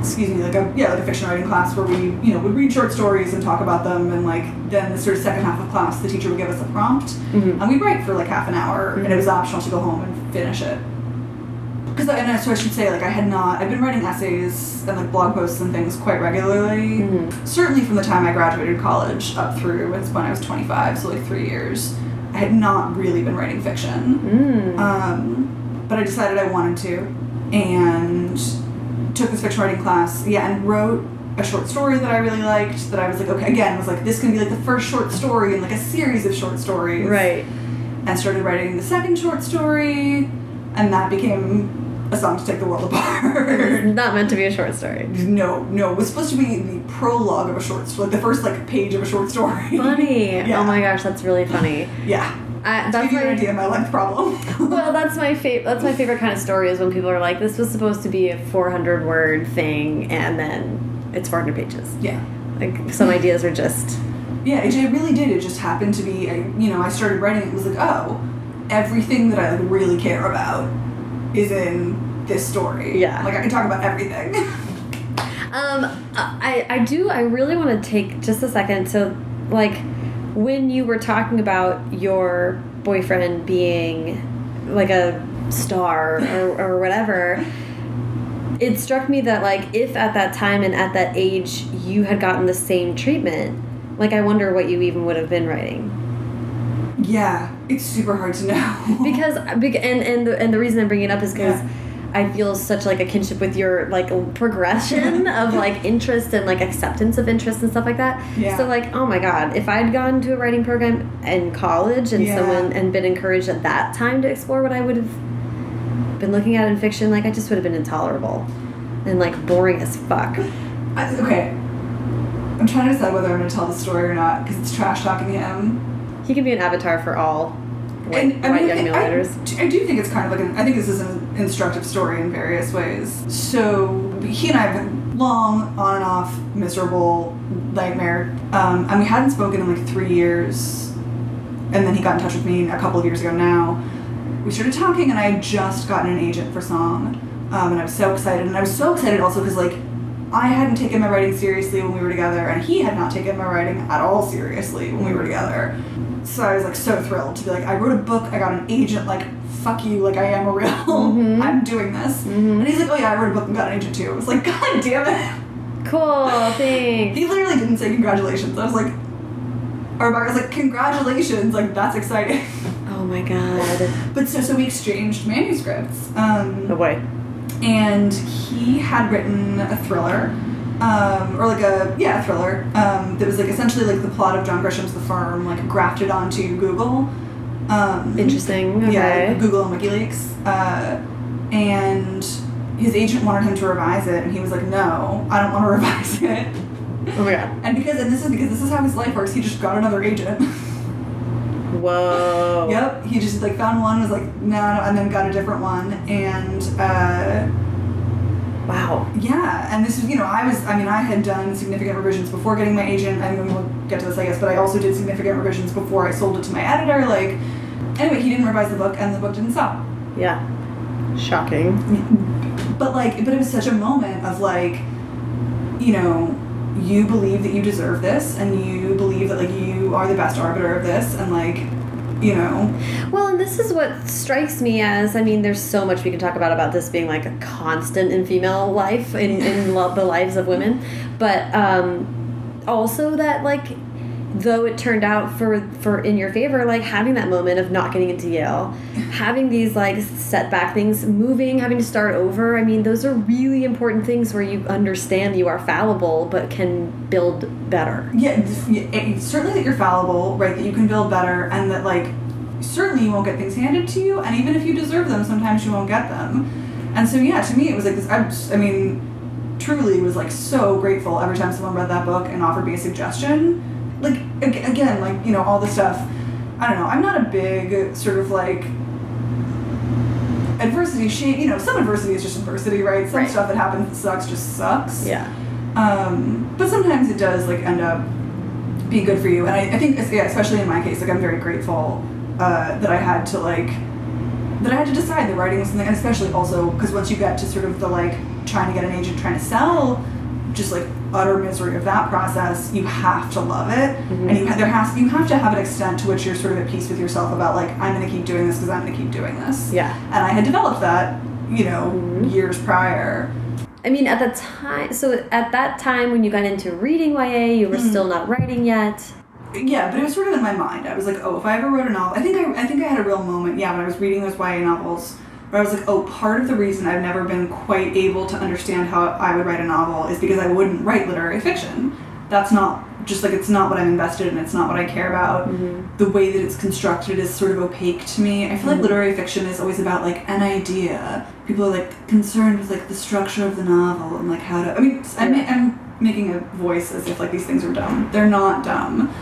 excuse me, like a yeah, like a fiction writing class where we you know would read short stories and talk about them, and like then the sort of second half of class, the teacher would give us a prompt, Mhm. and we'd write for like half an hour, and it Mhm. was optional to go home and finish it because and I- so I should say like I had not I've been writing essays and like blog posts and things quite regularly Mhm. certainly from the time I graduated college up through it's when I was 25 so like three years I had not really been writing fiction Mm. um, but I decided I wanted to and took this fiction writing class yeah and wrote a short story that I really liked that I was like okay again was like this can be like the first short story in like a series of short stories Right. and started writing the second short story, and that became a song to take the world apart. It's not meant to be a short story. no, no, it was supposed to be the prologue of a short story, like the first like page of a short story. Funny. Yeah. Oh my gosh, that's really funny. Yeah, I, that's give you an my idea of my length problem. well, that's my favorite. That's my favorite kind of story is when people are like, "This was supposed to be a 400 word thing, and then it's 400 pages." yeah. Like some ideas are just Yeah, it, it really did. It just happened to be, I, you know, I started writing. It was like, oh, everything that I like, really care about is in this story. Yeah. like I can talk about everything. Um, I I do I really want to take just a second to like when you were talking about your boyfriend being like a star or, or whatever. It struck me that like if at that time and at that age you had gotten the same treatment, like I wonder what you even would have been writing. Yeah, it's super hard to know. because and and the, and the reason I'm bringing it up is because Yeah. I feel such like a kinship with your like progression of like interest and like acceptance of interest and stuff like that. Yeah. So like, oh my god, if I'd gone to a writing program in college and Yeah. someone and been encouraged at that time to explore what I would have been looking at in fiction, like I just would have been intolerable and like boring as fuck. I, okay. I'm trying to decide whether I'm going to tell the story or not because it's trash talking him. He can be an avatar for all white, And, I white mean, young male I, writers. I do think it's kind of like an, I think this is an instructive story in various ways. So he and I have been long, on and off, miserable, nightmare, um, and we hadn't spoken in like three years. And then he got in touch with me a couple of years ago now. We started talking, and I had just gotten an agent for Song, um, and I was so excited. And I was so excited also because like I hadn't taken my writing seriously when we were together, and he had not taken my writing at all seriously when we were together. So I was like so thrilled to be like, I wrote a book, I got an agent, like, fuck you, like I am a real, Mhm. I'm doing this. Mhm. And he's like, oh yeah, I wrote a book and got an agent too. I was like, god damn it. Cool, thanks. He literally didn't say congratulations. I was like, or Rebecca was like, congratulations, like that's exciting. Oh my god. but so, so we exchanged manuscripts. Um, Oh boy. and he had written a thriller, um, or like a yeah thriller um, that was like essentially like the plot of John Grisham's The Firm, like grafted onto Google. Um, Interesting. Okay. Yeah, Google and WikiLeaks, uh, and his agent wanted him to revise it, and he was like, "No, I don't want to revise it." Oh my god. And because and this is because this is how his life works, he just got another agent. Whoa. Yep, he just like found one, was like no, no, and then got a different one, and uh, Wow. yeah, and this is you know I was I mean I had done significant revisions before getting my agent, and we'll get to this I guess, but I also did significant revisions before I sold it to my editor. Like, anyway, he didn't revise the book, and the book didn't sell. Yeah. Shocking. But like, but it was such a moment of like, you know, you believe that you deserve this, and you believe that like you are the best arbiter of this, and like, you know, Well, and this is what strikes me as I mean, there's so much we can talk about about this being like a constant in female life, in, in the lives of women. But um, also that, like, though it turned out for, for in your favor, like having that moment of not getting into Yale, having these like setback things, moving, having to start over. I mean, those are really important things where you understand you are fallible but can build better. yeah, certainly that you're fallible, right? That you can build better, and that like certainly you won't get things handed to you, and even if you deserve them, sometimes you won't get them. And so yeah, to me it was like this. I, just- I mean, truly was like so grateful every time someone read that book and offered me a suggestion. Like again, like you know all the stuff. I don't know. I'm not a big sort of like adversity. She, you know, some adversity is just adversity, right? Some Right. stuff that happens that sucks just sucks. Yeah. Um, but sometimes it does like end up being good for you, and I, I think, yeah, especially in my case, like I'm very grateful uh, that I had to like that I had to decide that writing was something, and especially also because once you get to sort of the like trying to get an agent, trying to sell, just like utter misery of that process, you have to love it, and you there has you have to have an extent to which you're sort of at peace with yourself about like I'm going to keep doing this because I'm going to keep doing this. Yeah. and I had developed that, you know, Mhm. years prior. I mean, at the time, so at that time when you got into reading YA, you were Mhm. still not writing yet. Yeah, but it was sort of in my mind. I was like, oh, if I ever wrote a novel, I think I, I think I had a real moment. Yeah, when I was reading those YA novels, where I was like, oh, part of the reason I've never been quite able to understand how I would write a novel is because I wouldn't write literary fiction. That's not just like it's not what I'm invested in. It's not what I care about. Mm-hmm. The way that it's constructed is sort of opaque to me. I feel like mm-hmm. literary fiction is always about like an idea. People are like concerned with like the structure of the novel and like how to. I mean, I'm, I'm making a voice as if like these things are dumb. They're not dumb.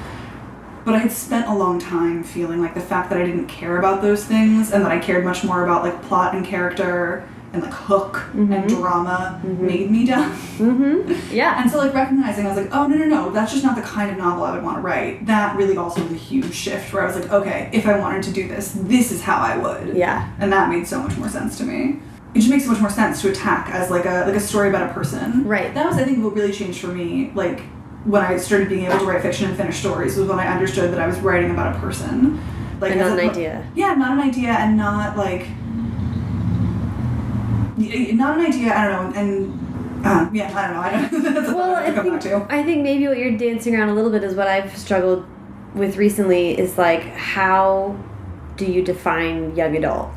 But I had spent a long time feeling like the fact that I didn't care about those things and that I cared much more about like plot and character and like hook and Mhm. drama Mhm. made me dumb. Mm-hmm. Yeah. And so like recognizing I was like, oh no no no, that's just not the kind of novel I would want to write. That really also was a huge shift where I was like, okay, if I wanted to do this, this is how I would. Yeah. And that made so much more sense to me. It just makes so much more sense to attack as like a like a story about a person. Right. That was I think what really changed for me, like when I started being able to write fiction and finish stories was when I understood that I was writing about a person. Like and not an oppo- idea. Yeah, not an idea and not like not an idea, I don't know, and uh, yeah, I don't know. I don't that's Well, I I have to come think. I think maybe what you're dancing around a little bit is what I've struggled with recently is like, how do you define young adult?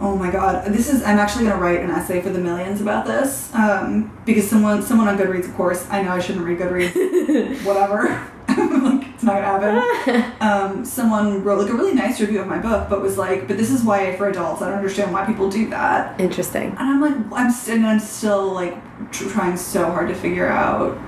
Oh my god, this is. I'm actually gonna write an essay for the millions about this um, because someone, someone on Goodreads, of course. I know I shouldn't read Goodreads. Whatever. like it's not gonna happen. Um, someone wrote like a really nice review of my book, but was like, "But this is YA for adults. I don't understand why people do that." Interesting. And I'm like, I'm st- and I'm still like tr- trying so hard to figure out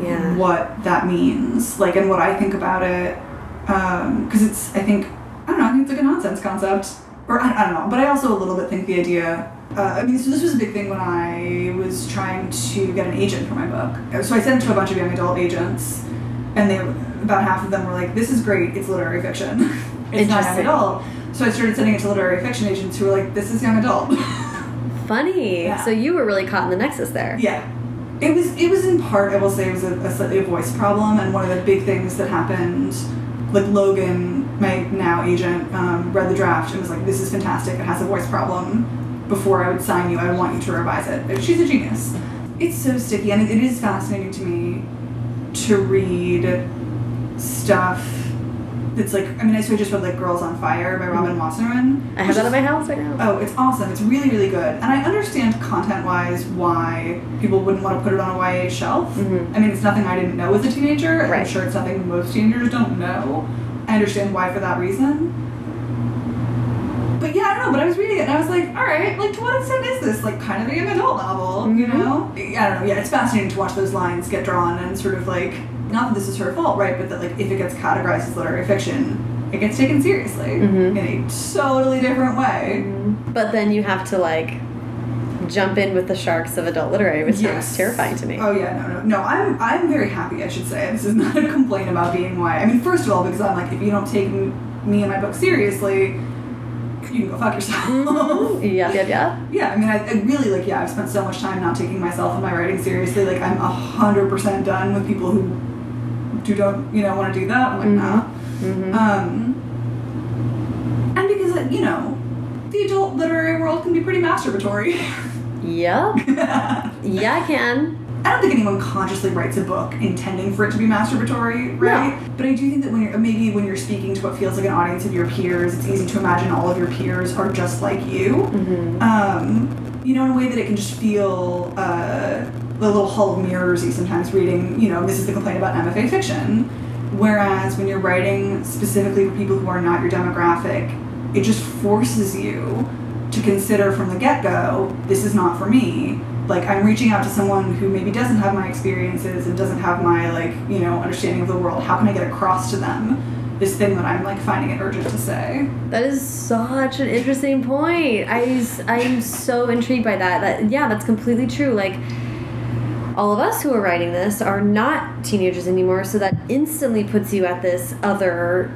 Yeah. what that means, like, and what I think about it. Because it's, I think, I don't know, I think it's like a nonsense concept. Or I, I don't know, but I also a little bit think the idea. Uh, I mean, so this was a big thing when I was trying to get an agent for my book. So I sent it to a bunch of young adult agents, and they, about half of them were like, "This is great. It's literary fiction. it's not young adult." So I started sending it to literary fiction agents who were like, "This is young adult." Funny. Yeah. So you were really caught in the nexus there. Yeah. It was it was in part I will say it was a, a slightly a voice problem and one of the big things that happened like Logan, my now agent, um, read the draft and was like, This is fantastic, it has a voice problem. Before I would sign you, I want you to revise it. And She's a genius. It's so sticky and it, it is fascinating to me to read stuff that's like I mean, I so I just read like Girls on Fire by Robin Wasserman. I have that at my house right now. Oh, it's awesome. It's really, really good. And I understand content wise why people wouldn't want to put it on a YA shelf. Mhm. I mean, it's nothing I didn't know as a teenager. and I'm sure it's nothing most teenagers don't know. I understand why for that reason. But yeah, I don't know. But I was reading it and I was like, all right, like to what extent is this like kind of a young adult novel? You Mhm. know? I don't know. Yeah, it's fascinating to watch those lines get drawn and sort of like, not that this is her fault, right? But that like if it gets categorized as literary fiction, it gets taken seriously Mhm. in a totally different way. But then you have to like jump in with the sharks of adult literary, which sounds terrifying to me. Oh yeah, no, no, no. I'm I'm very happy. I should say this is not a complaint about being white. I mean, first of all, because I'm like, if you don't take m- me and my book seriously, you can go fuck yourself. Mhm. Yeah, yeah, yeah. yeah, I mean, I, I really like. Yeah, I've spent so much time not taking myself and my writing seriously. Like, I'm a hundred percent done with people who do don't you know want to do that. I'm like, Mhm. nah. Mhm. Um, and because uh, you know, the adult literary world can be pretty masturbatory. Yep. Yeah, I can. I don't think anyone consciously writes a book intending for it to be masturbatory, right? But I do think that when you're maybe when you're speaking to what feels like an audience of your peers, it's easy to imagine all of your peers are just like you. Mhm. Um, you know, in a way that it can just feel uh, a little hull of mirrorsy sometimes reading, you know, this is the complaint about MFA fiction. Whereas when you're writing specifically for people who are not your demographic, it just forces you to consider from the get go, this is not for me. Like, I'm reaching out to someone who maybe doesn't have my experiences and doesn't have my, like, you know, understanding of the world. How can I get across to them this thing that I'm, like, finding it urgent to say? That is such an interesting point. I I'm so intrigued by that. That yeah, that's completely true. Like all of us who are writing this are not teenagers anymore, so that instantly puts you at this other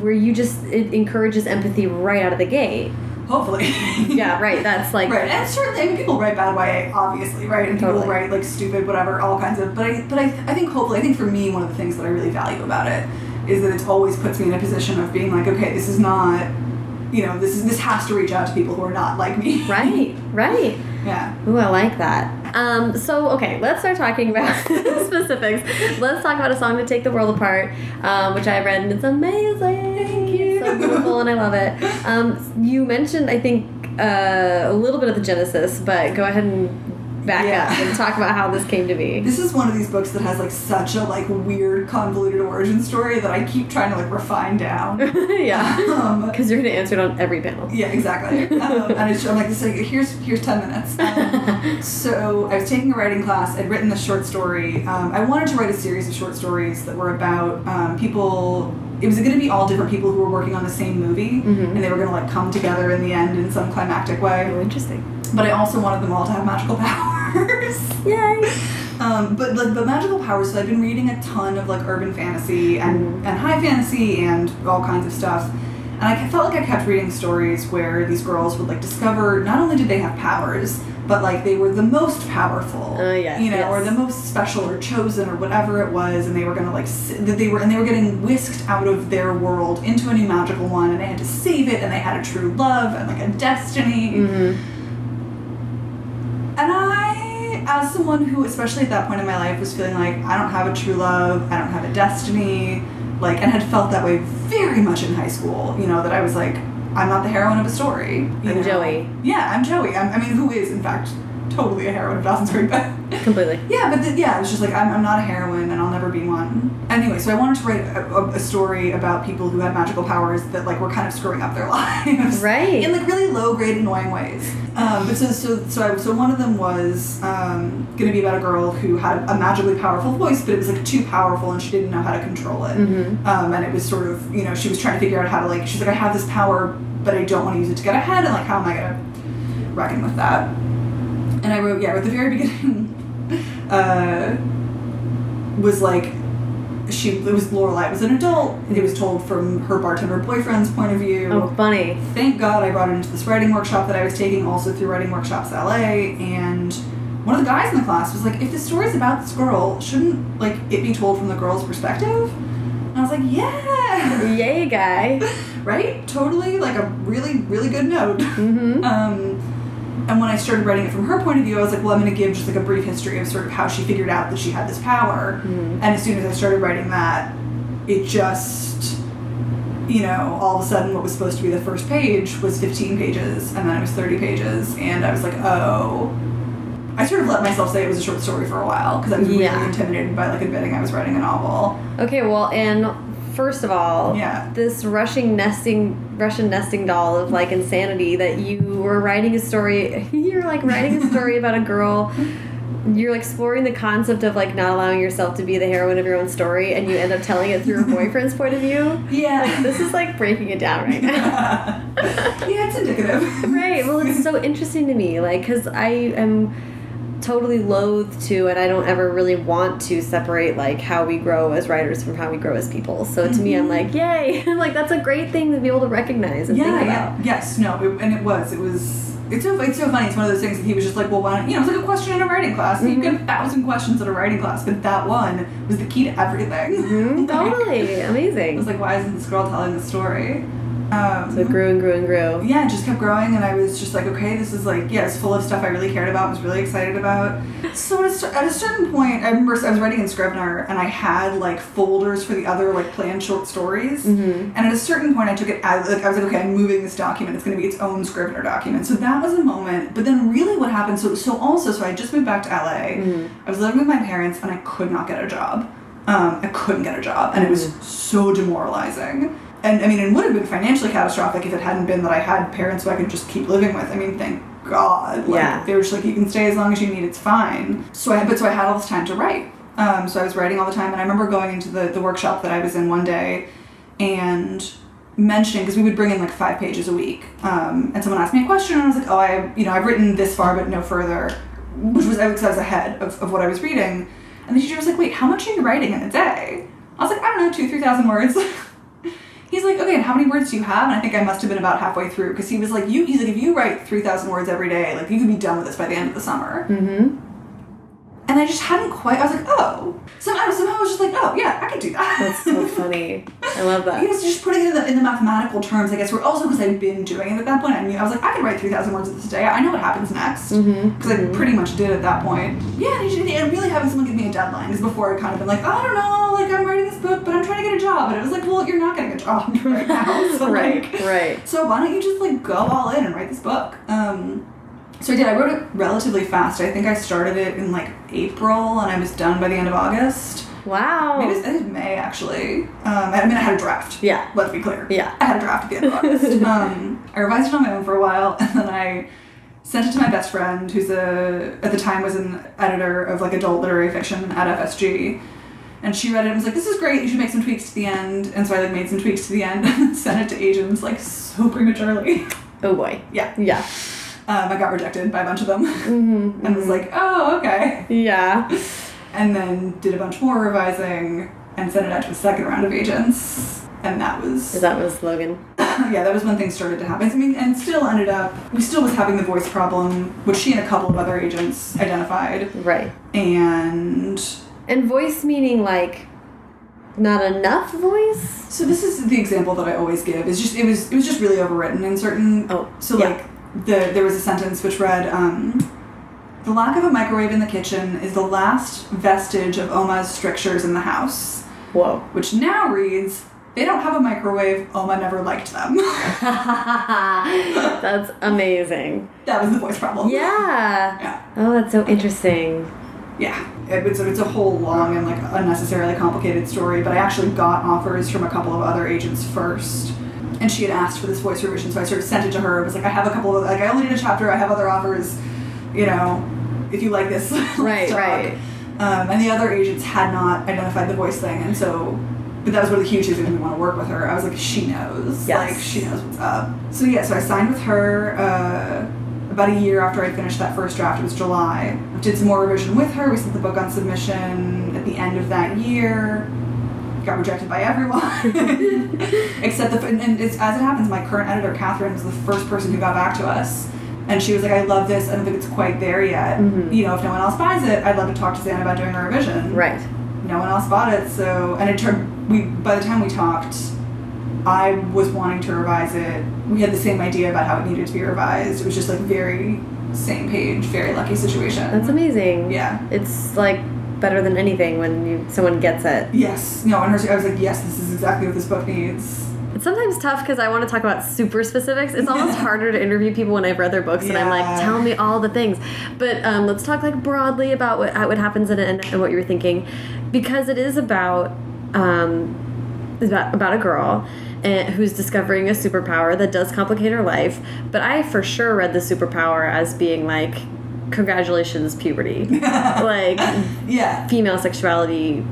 where you just it encourages empathy right out of the gate. Hopefully. Yeah, right. That's like Right, and certainly, I mean, people write bad YA, obviously, right? And people Totally. write like stupid, whatever, all kinds of. But I, but I, I think hopefully, I think for me, one of the things that I really value about it is that it always puts me in a position of being like, okay, this is not, you know, this is this has to reach out to people who are not like me. right, right. Yeah. Ooh, I like that. Um, so, okay, let's start talking about specifics. Let's talk about a song to take the world apart, um, which I read, and it's amazing. Thank you. It's so beautiful, and I love it. Um, you mentioned, I think, uh, a little bit of the genesis, but go ahead and back Yeah. up and talk about how this came to be. This is one of these books that has like such a like weird convoluted origin story that I keep trying to like refine down. yeah, Um, because you're going to answer it on every panel. Yeah, exactly. Um, and it's, I'm like, this, like, here's here's ten minutes. Um, so I was taking a writing class. I'd written this short story. Um, I wanted to write a series of short stories that were about um, people. It was going to be all different people who were working on the same movie, Mhm. and they were going to like come together in the end in some climactic way. Oh, interesting. But I also wanted them all to have magical powers. Yay! Um, but like the magical powers, so I've been reading a ton of like urban fantasy and, Mhm. and high fantasy and all kinds of stuff. And I felt like I kept reading stories where these girls would like discover not only did they have powers, but like they were the most powerful, Uh, yes, you know, yes. or the most special or chosen or whatever it was, and they were gonna like that they were and they were getting whisked out of their world into a new magical one, and they had to save it, and they had a true love and like a destiny. hmm And I, as someone who, especially at that point in my life, was feeling like I don't have a true love, I don't have a destiny, like, and had felt that way very much in high school. You know, that I was like, I'm not the heroine of a story. I'm know? Joey. Yeah, I'm Joey. I'm, I mean, who is, in fact, totally a heroine of Dawson's Creek, but. Completely. Yeah, but th- yeah, it was just like I'm, I'm not a heroine and I'll never be one. Anyway, so I wanted to write a, a, a story about people who had magical powers that like were kind of screwing up their lives, Right. In like really low grade, annoying ways. Um, but so so so I, so one of them was um, going to be about a girl who had a magically powerful voice, but it was like too powerful and she didn't know how to control it. Mhm. Um, and it was sort of you know she was trying to figure out how to like she's like I have this power, but I don't want to use it to get ahead, and like how am I going to reckon with that? And I wrote, yeah, at the very beginning, uh, was like, she it was Lorelei was an adult. And it was told from her bartender boyfriend's point of view. Oh, funny. Thank God I brought it into this writing workshop that I was taking, also through Writing Workshops LA. And one of the guys in the class was like, if the story's about this girl, shouldn't like it be told from the girl's perspective? And I was like, yeah, Yay, guy. right, totally, like a really, really good note. Mm-hmm. Um, and when I started writing it from her point of view, I was like, well, I'm going to give just like a brief history of sort of how she figured out that she had this power. Mhm. And as soon as I started writing that, it just you know, all of a sudden what was supposed to be the first page was 15 pages, and then it was 30 pages, and I was like, oh. I sort of let myself say it was a short story for a while because I was really intimidated by like admitting I was writing a novel. Okay, well, and first of all, Yeah. this Russian nesting Russian nesting doll of like insanity that you were writing a story. You're like writing a story about a girl. You're exploring the concept of like not allowing yourself to be the heroine of your own story, and you end up telling it through your boyfriend's point of view. Yeah. Like, this is like breaking it down right now. yeah, it's indicative. right. Well, it's so interesting to me, like, because I am totally loath to, and I don't ever really want to separate like how we grow as writers from how we grow as people. So to me, I'm like, yay! like that's a great thing to be able to recognize and yeah, think yeah. Yes, no, it, and it was. It was. It's so it's so funny. It's one of those things that he was just like, well, why don't you know? It's like a question in a writing class. You get a thousand questions in a writing class, but that one was the key to everything. Mhm, Like, totally I amazing. was like, why isn't this girl telling the story? Um, So it grew and grew and grew. yeah, it just kept growing, and I was just like, okay, this is like, yeah, it's full of stuff I really cared about, was really excited about. So at a, at a certain point, I remember I was writing in Scrivener, and I had like folders for the other like planned short stories, Mhm. and at a certain point, I took it as like I was like, okay, I'm moving this document. It's going to be its own Scrivener document. So that was a moment. But then, really, what happened? So so also, so I just moved back to LA. Mhm. I was living with my parents, and I could not get a job. Um, I couldn't get a job, and it was so demoralizing. And I mean, it would have been financially catastrophic if it hadn't been that I had parents who I could just keep living with. I mean, thank God. Like, Yeah. They were just like, you can stay as long as you need. It's fine. So I, but so I had all this time to write. Um, so I was writing all the time, and I remember going into the the workshop that I was in one day, and mentioning because we would bring in like five pages a week, um, and someone asked me a question, and I was like, oh, I you know I've written this far but no further, which was because I was ahead of, of what I was reading, and the teacher was like, wait, how much are you writing in a day? I was like, I don't know, two three thousand words. He's like, okay, and how many words do you have? And I think I must have been about halfway through because he was like, you. He's like, if you write three thousand words every day, like you could be done with this by the end of the summer. Mm-hmm. And I just hadn't quite. I was like, oh. Somehow, somehow I was just like, oh yeah, I could do that. That's so funny. I love I that. guess just putting it in the, in the mathematical terms, I guess, were also because I'd been doing it at that point. I knew I was like, I could write 3,000 words of this a day. I know what happens next. Because Mm-hmm. I pretty much did at that point. Yeah, and, you- and really having someone give me a deadline is before I'd kind of been like, I don't know, like I'm writing this book, but I'm trying to get a job. And it was like, well, you're not getting a job right now. So, right, like, right. so why don't you just like go all in and write this book? Um, so I did. I wrote it relatively fast. I think I started it in like April and I was done by the end of August. Wow. Maybe it was May actually. Um, I mean, I had a draft. Yeah. Let's be clear. Yeah. I had a draft at the end of August. um, I revised it on my own for a while, and then I sent it to my best friend, who's a at the time was an editor of like adult literary fiction at FSG. And she read it and was like, "This is great. You should make some tweaks to the end." And so I like made some tweaks to the end and sent it to agents like so prematurely. Oh boy. yeah. Yeah. Um, I got rejected by a bunch of them, Mm-hmm. and was like, "Oh, okay." Yeah. and then did a bunch more revising and sent it out to a second round of agents and that was that was Logan? yeah that was when things started to happen i mean and still ended up we still was having the voice problem which she and a couple of other agents identified Right. and And voice meaning like not enough voice? so this is the example that i always give is just it was it was just really overwritten in certain Oh, so yeah. like the there was a sentence which read um the lack of a microwave in the kitchen is the last vestige of Oma's strictures in the house. Whoa. which now reads, they don't have a microwave, Oma never liked them. That's amazing. that was the voice problem. Yeah. Yeah. Oh, that's so interesting. Yeah. It- It's a, it's a whole long and like unnecessarily complicated story, but I actually got offers from a couple of other agents first. And she had asked for this voice revision, so I sort of sent it to her. It was like, I have a couple of, like, I only did a chapter, I have other offers, you know, if you like this. Right, right. Um, and the other agents had not identified the voice thing, and so, but that was one of the huge reasons we want to work with her. I was like, she knows. Yes. Like, she knows what's up. So, yeah, so I signed with her uh, about a year after I finished that first draft. It was July. Did some more revision with her. We sent the book on submission at the end of that year. Got rejected by everyone. Except the, and as it happens, my current editor, Catherine, was the first person who got back to us. And she was like, I love this. I don't think it's quite there yet. Mhm. You know, if no one else buys it, I'd love to talk to Zan about doing a revision Right. no one else bought it so and it turned we by the time we talked i was wanting to revise it we had the same idea about how it needed to be revised it was just like very same page very lucky situation That's amazing. yeah It's like better than anything when you someone gets it. yes no and her, i was like yes this is exactly what this book needs It's sometimes tough because I want to talk about super specifics. It's almost harder to interview people when I've read their books and I'm like, tell me all the things. But um, let's talk like broadly about what what happens in it and, and what you were thinking, because it is about um, it's about about a girl. And who's discovering a superpower that does complicate her life? But I for sure read the superpower as being like, congratulations, puberty. like Yeah. female sexuality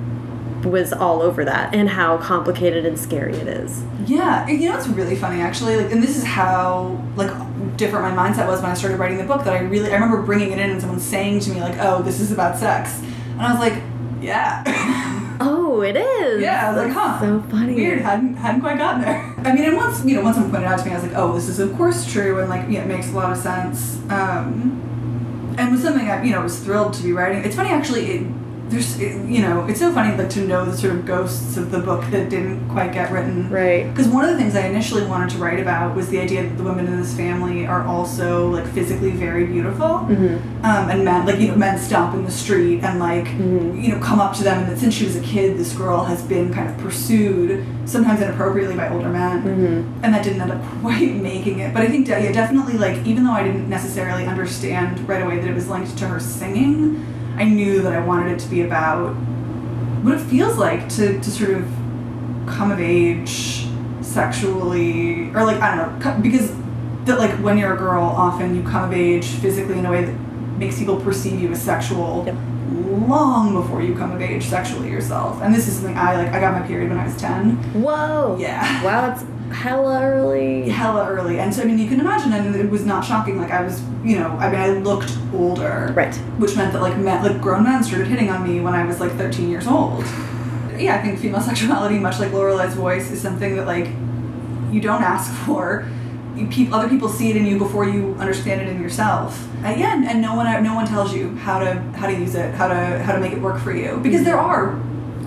was all over that and how complicated and scary it is. Yeah, you know it's really funny actually, like, and this is how like different my mindset was when I started writing the book. That I really I remember bringing it in and someone saying to me like, "Oh, this is about sex," and I was like, "Yeah." Oh, it is. Yeah, I was like, huh. So funny. Weird, hadn't hadn't quite gotten there. I mean, and once you know, once someone pointed out to me, I was like, oh, this is of course true, and like, yeah, it makes a lot of sense. Um, and was something I, you know, was thrilled to be writing. It's funny actually. It, there's, you know, it's so funny like to know the sort of ghosts of the book that didn't quite get written. Right. Because one of the things I initially wanted to write about was the idea that the women in this family are also like physically very beautiful, Mm-hmm. um, and men like you know men stop in the street and like Mhm. you know come up to them, and that since she was a kid, this girl has been kind of pursued, sometimes inappropriately by older men, Mm-hmm. and that didn't end up quite making it. But I think yeah, definitely like even though I didn't necessarily understand right away that it was linked to her singing, I knew that I wanted it to be about what it feels like to, to sort of come of age sexually or like I don't know because that like when you're a girl often you come of age physically in a way that makes people perceive you as sexual Yep. long before you come of age sexually yourself and this is something I like I got my period when I was 10 Whoa. yeah Wow, it's hella early. hella early and so I mean you can imagine and it was not shocking like I was you know I mean I looked older Right. which meant that like men, like grown men started hitting on me when I was like 13 years old. Yeah, I think female sexuality, much like Lorelei's voice, is something that like you don't ask for. You, peop other people see it in you before you understand it in yourself. And yeah, and, and no one no one tells you how to how to use it, how to how to make it work for you. Because there are,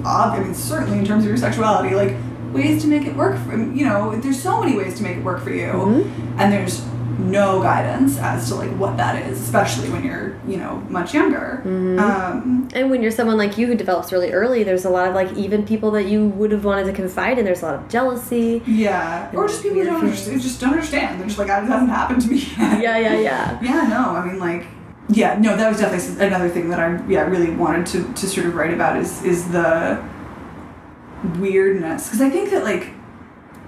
I mean, certainly in terms of your sexuality, like ways to make it work. For, you know, there's so many ways to make it work for you, Mhm. and there's no guidance as to like what that is, especially when you're you know much younger. Mhm. Um, And when you're someone like you who develops really early, there's a lot of like even people that you would have wanted to confide in. There's a lot of jealousy. yeah, or just people who don't understand, just don't understand. They're just like, "Ah, it hasn't happened to me yet. Yeah, yeah, yeah. Yeah, no, I mean like, yeah, no, that was definitely another thing that I yeah really wanted to to sort of write about is is the weirdness because I think that like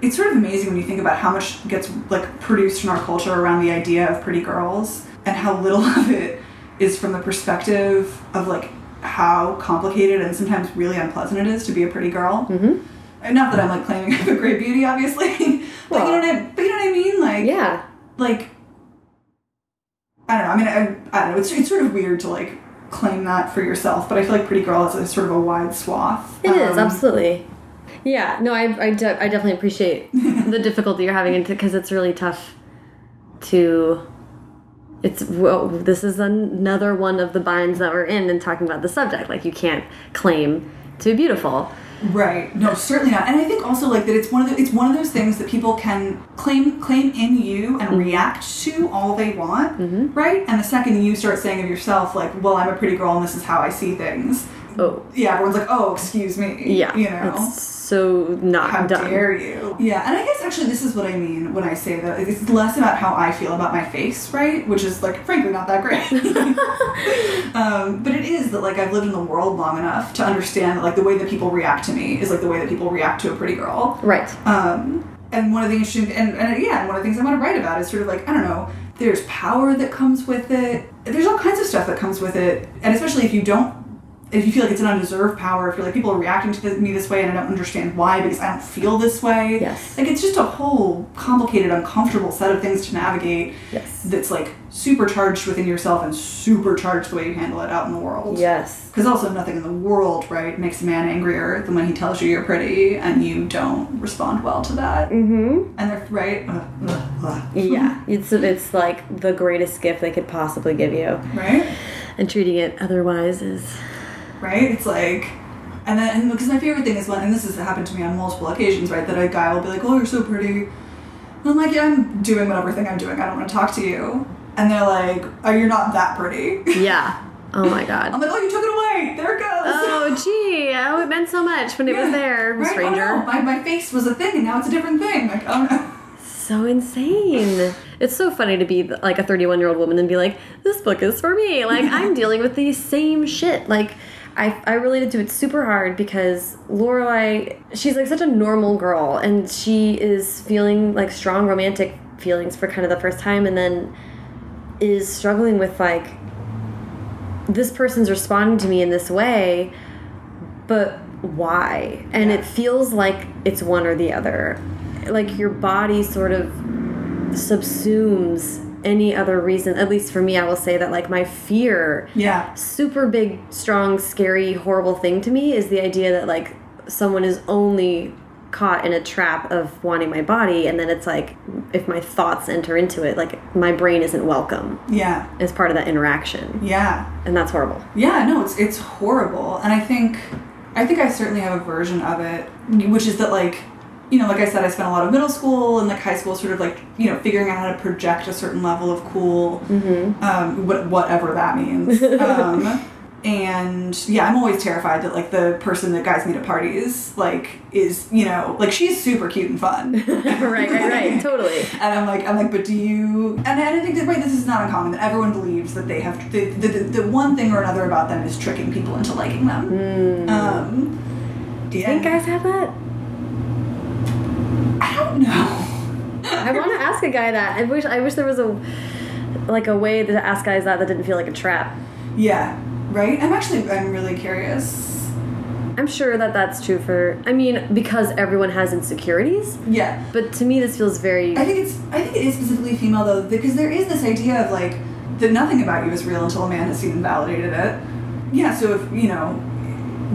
it's sort of amazing when you think about how much gets like produced in our culture around the idea of pretty girls and how little of it is from the perspective of like how complicated and sometimes really unpleasant it is to be a pretty girl. Mm-hmm. And Not that I'm like claiming I have a great beauty, obviously, but you know what I but you know what I mean, like Yeah. like I don't know. I mean, I, I don't know. It's it's sort of weird to like claim that for yourself, but I feel like Pretty Girl is a sort of a wide swath. It is Um, absolutely. Yeah, no, I I, de I definitely appreciate the difficulty you're having into because it's really tough to. It's well, this is another one of the binds that we're in and talking about the subject. Like you can't claim to be beautiful. Right. No, certainly not. And I think also like that it's one of the, it's one of those things that people can claim claim in you and react to all they want, Mhm. right? And the second you start saying of yourself like, "Well, I'm a pretty girl and this is how I see things." Oh, Yeah, everyone's like, "Oh, excuse me." yeah, You know. it's so not How done. dare you? Yeah, and I guess actually this is what I mean when I say that it's less about how I feel about my face, right? Which is like frankly not that great. um, but it is that like I've lived in the world long enough to understand that like the way that people react to me is like the way that people react to a pretty girl. Right. Um, and one of the interesting and, and yeah, and one of the things I want to write about is sort of like I don't know. There's power that comes with it. There's all kinds of stuff that comes with it, and especially if you don't if you feel like it's an undeserved power, if you're like people are reacting to me this way and I don't understand why because I don't feel this way. Yes. Like it's just a whole complicated, uncomfortable set of things to navigate. Yes. That's like supercharged within yourself and supercharged the way you handle it out in the world. Yes. Because also nothing in the world, right, makes a man angrier than when he tells you you're pretty and you don't respond well to that. Mm-hmm. And they're right. Ugh, ugh, ugh. Yeah. It's it's like the greatest gift they could possibly give you, Right. and treating it otherwise is. Right? It's like, and then because my favorite thing is when, and this has happened to me on multiple occasions, right? That a guy will be like, "Oh, you're so pretty," and I'm like, "Yeah, I'm doing whatever thing I'm doing. I don't want to talk to you." And they're like, "Oh, you're not that pretty." Yeah. Oh my god. I'm like, oh, you took it away. There it goes. Oh, gee. Oh, it meant so much when it was there, right? stranger. Oh, no. my, my face was a thing and now it's a different thing. Like, oh no. So insane. It's so funny to be like a 31 year old woman and be like, this book is for me. Like, I'm dealing with the same shit. Like, I, I related to it super hard because Lorelei, she's like such a normal girl and she is feeling like strong romantic feelings for kind of the first time and then is struggling with like this person's responding to me in this way, but why? And Yeah. it feels like it's one or the other. Like your body sort of subsumes any other reason. At least for me, I will say that like my fear, Yeah. super big, strong, scary, horrible thing to me is the idea that like someone is only caught in a trap of wanting my body and then it's like if my thoughts enter into it like my brain isn't welcome Yeah. as part of that interaction Yeah. and that's horrible Yeah, no, it's it's horrible, and I think, I think I certainly have a version of it, which is that like, you know, like I said, I spent a lot of middle school and like high school, sort of like you know, figuring out how to project a certain level of cool, um, what, whatever that means. um, and yeah, I'm always terrified that like the person that guys meet at parties like is you know like she's super cute and fun. right right right totally And I'm like, I'm like, but do you? And, I think that right, this is not uncommon. That everyone believes that they have the, the, the, the one thing or another about them is tricking people into liking them. Um, do you think guys have that I don't i want to ask a guy that i wish i wish there was a like a way to ask guys that that didn't feel like a trap Yeah, right. I'm actually, I'm really curious. i'm sure that that's true for i mean because everyone has insecurities Yeah, but to me this feels very I think it's, I think it is specifically female though, because there is this idea of like that nothing about you is real until a man has seen and validated it. Yeah, so if you know.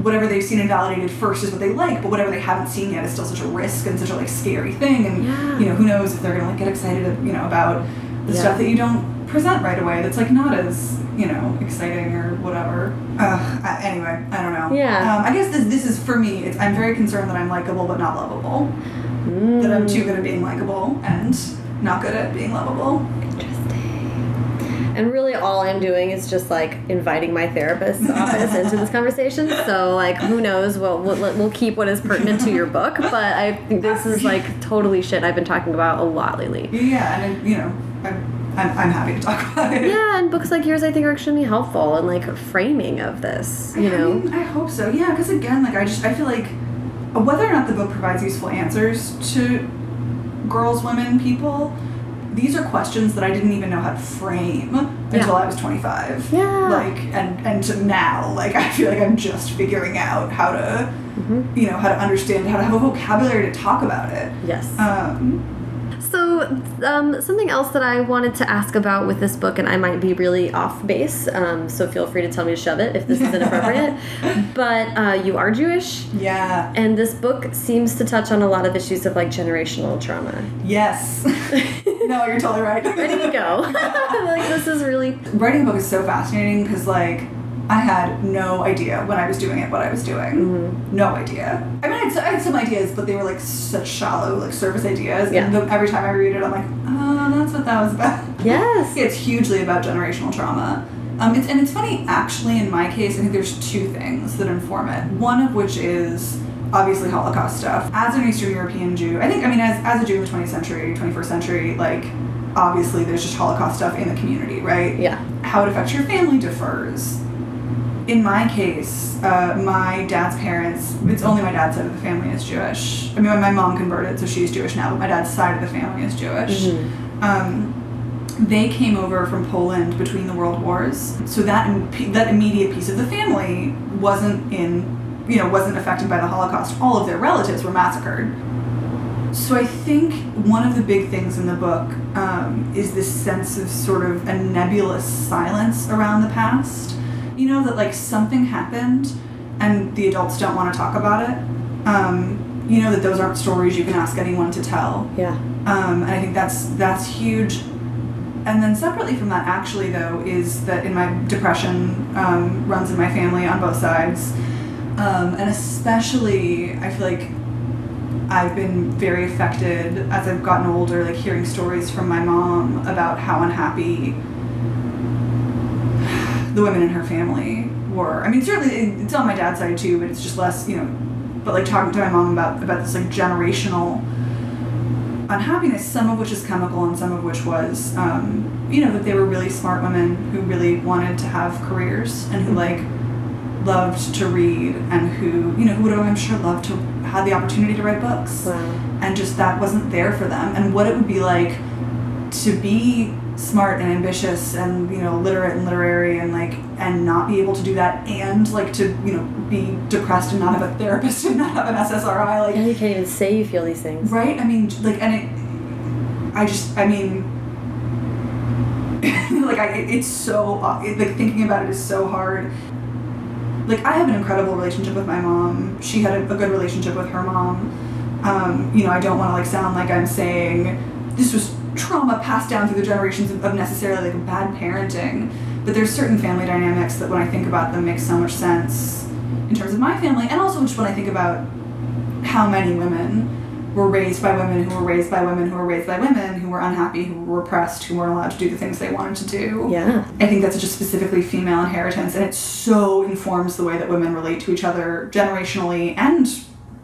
Whatever they've seen and validated first is what they like, but whatever they haven't seen yet is still such a risk and such a like scary thing. And Yeah. you know, who knows if they're gonna like get excited, you know, about the Yeah. stuff that you don't present right away. That's like not as you know exciting or whatever. Uh, anyway, I don't know. Yeah. Um, I guess this this is for me. It's, I'm very concerned that I'm likable but not lovable. That I'm too good at being likable and not good at being lovable. Interesting. And really, all I'm doing is just like inviting my therapist's office into this conversation. So, like, who knows? We'll, we'll we'll keep what is pertinent to your book, but I think this is like totally shit I've been talking about a lot lately. Yeah, and you know, I'm, I'm, I'm happy to talk about it. Yeah, and books like yours I think are extremely helpful in like framing of this. You I know, mean, I hope so. Yeah, because again, like I just I feel like uh, whether or not the book provides useful answers to girls, women, people, these are questions that I didn't even know how to frame until I was 25. Yeah. Like and and to now, like I feel like I'm just figuring out how to, Mm-hmm. you know, how to understand, how to have a vocabulary to talk about it. yes. Um, So, um, something else that I wanted to ask about with this book, and I might be really off base, um, so feel free to tell me to shove it if this is inappropriate. but uh, you are Jewish, yeah. and this book seems to touch on a lot of issues of like generational trauma. Yes. no, you're totally right. Do you go? like, this is really. writing a book is so fascinating because like I had no idea when I was doing it what I was doing. Mm-hmm. No idea. I mean, I had, I had some ideas, but they were like such shallow, like surface ideas. Yeah. And the, every time I read it, I'm like, oh, that's what that was about. Yes. it's hugely about generational trauma. Um, it's, and it's funny, actually, in my case, I think there's two things that inform it. One of which is obviously Holocaust stuff. As an Eastern European Jew, I think, I mean, as, as a Jew in the 20th century, 21st century, like, obviously there's just Holocaust stuff in the community, right? Yeah. how it affects your family differs. In my case, uh, my dad's parents, it's only my dad's side of the family is Jewish. I mean, my mom converted, so she's Jewish now, but my dad's side of the family is Jewish. Um, they came over from Poland between the world wars, so that that immediate piece of the family wasn't in, you know, wasn't affected by the Holocaust. All of their relatives were massacred. So I think one of the big things in the book um, is this sense of sort of a nebulous silence around the past. You know that like something happened, and the adults don't want to talk about it. Um, you know that those aren't stories you can ask anyone to tell. Yeah. Um, and I think that's that's huge. And then separately from that, actually though, is that in my depression um, runs in my family on both sides, um, and especially I feel like I've been very affected as I've gotten older, like hearing stories from my mom about how unhappy the women in her family were. I mean, certainly it's on my dad's side too, but it's just less, you know. But like talking to my mom about about this like generational unhappiness, some of which is chemical and some of which was, um, you know, that they were really smart women who really wanted to have careers and who like loved to read and who, you know, who would have, I'm sure, loved to have the opportunity to write books. Wow. And just that wasn't there for them. And what it would be like to be smart and ambitious and you know literate and literary and like and not be able to do that and like to you know be depressed and not have a therapist and not have an SSRI like Yeah, you can't even say you feel these things. Right? I mean, like, and it, I just, I mean, like, I, it, it's so, uh, it, like, thinking about it is so hard. Like, I have an incredible relationship with my mom. She had a, a good relationship with her mom. Um, you know, I don't want to, like, sound like I'm saying this was trauma passed down through the generations of, necessarily, like, bad parenting. But there's certain family dynamics that when I think about them make so much sense in terms of my family, and also just when I think about how many women were raised by women who were raised by women who were raised by women who were unhappy, who were repressed, who weren't allowed to do the things they wanted to do. Yeah. I think that's just specifically female inheritance, and it so informs the way that women relate to each other generationally and,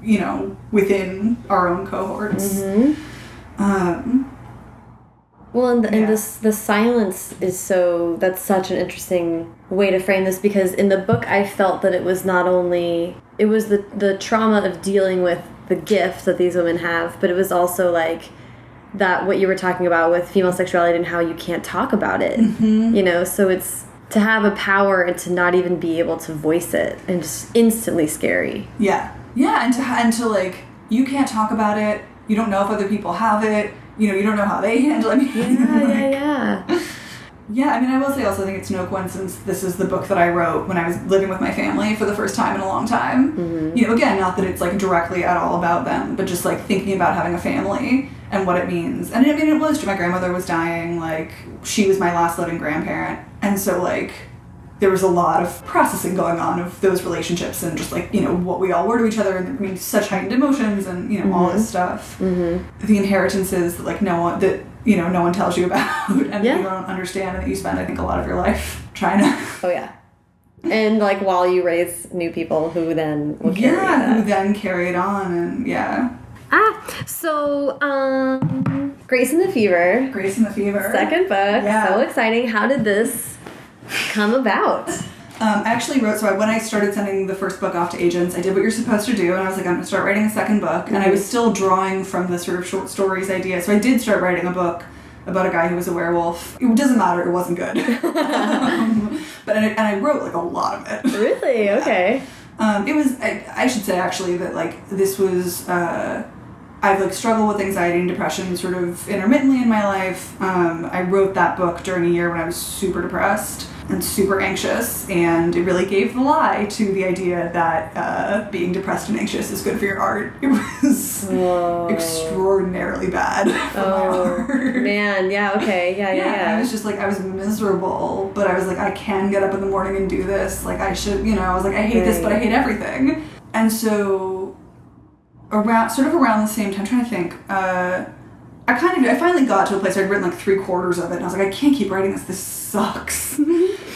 you know, within our own cohorts. Mm-hmm. Um, Well, and, the, Yeah. and this the silence is so that's such an interesting way to frame this because in the book I felt that it was not only it was the the trauma of dealing with the gift that these women have, but it was also like that what you were talking about with female sexuality and how you can't talk about it. Mm-hmm. You know, so it's to have a power and to not even be able to voice it and just instantly scary. yeah, yeah, and to and to like you can't talk about it. You don't know if other people have it. You know, you don't know how they handle. it. I mean, Yeah, like- yeah, yeah. Yeah, I mean, I will say also, I think it's no coincidence this is the book that I wrote when I was living with my family for the first time in a long time. Mm-hmm. You know, again, not that it's like directly at all about them, but just like thinking about having a family and what it means. And I mean, it was true. My grandmother was dying, like, she was my last living grandparent. And so, like, there was a lot of processing going on of those relationships and just like, you know, what we all were to each other and I mean, such heightened emotions and, you know, all this stuff Mm-hmm. the inheritances that like no one that you know no one tells you about and that Yeah. you don't understand and that you spend I think a lot of your life trying to Oh yeah. And like while you raise new people who then will carry yeah that. who then carry it on and yeah Ah, so um, Grace and the Fever, Grace and the Fever second book, Yeah. so exciting. How did this come about? um, I actually wrote so I, when I started sending the first book off to agents I did what you're supposed to do and I was like I'm gonna start writing a second book and I was still drawing from the sort of short stories idea so I did start writing a book about a guy who was a werewolf it doesn't matter it wasn't good um, but I, and I wrote like a lot of it Really? Okay. Um, it was. I, I should say actually that like this was. Uh, I've like struggled with anxiety and depression sort of intermittently in my life. Um, I wrote that book during a year when I was super depressed and super anxious, and it really gave the lie to the idea that uh, being depressed and anxious is good for your art. It was Whoa. extraordinarily bad Oh man, yeah, okay, yeah, yeah, Yeah, I was just like I was miserable, but I was like I can get up in the morning and do this. Like I should, you know. I was like I hate this, but I hate everything. And so around, sort of around the same time, I'm trying to think. Uh, I kind of, I finally got to a place where I'd written like three quarters of it, and I was like, I can't keep writing this. This sucks.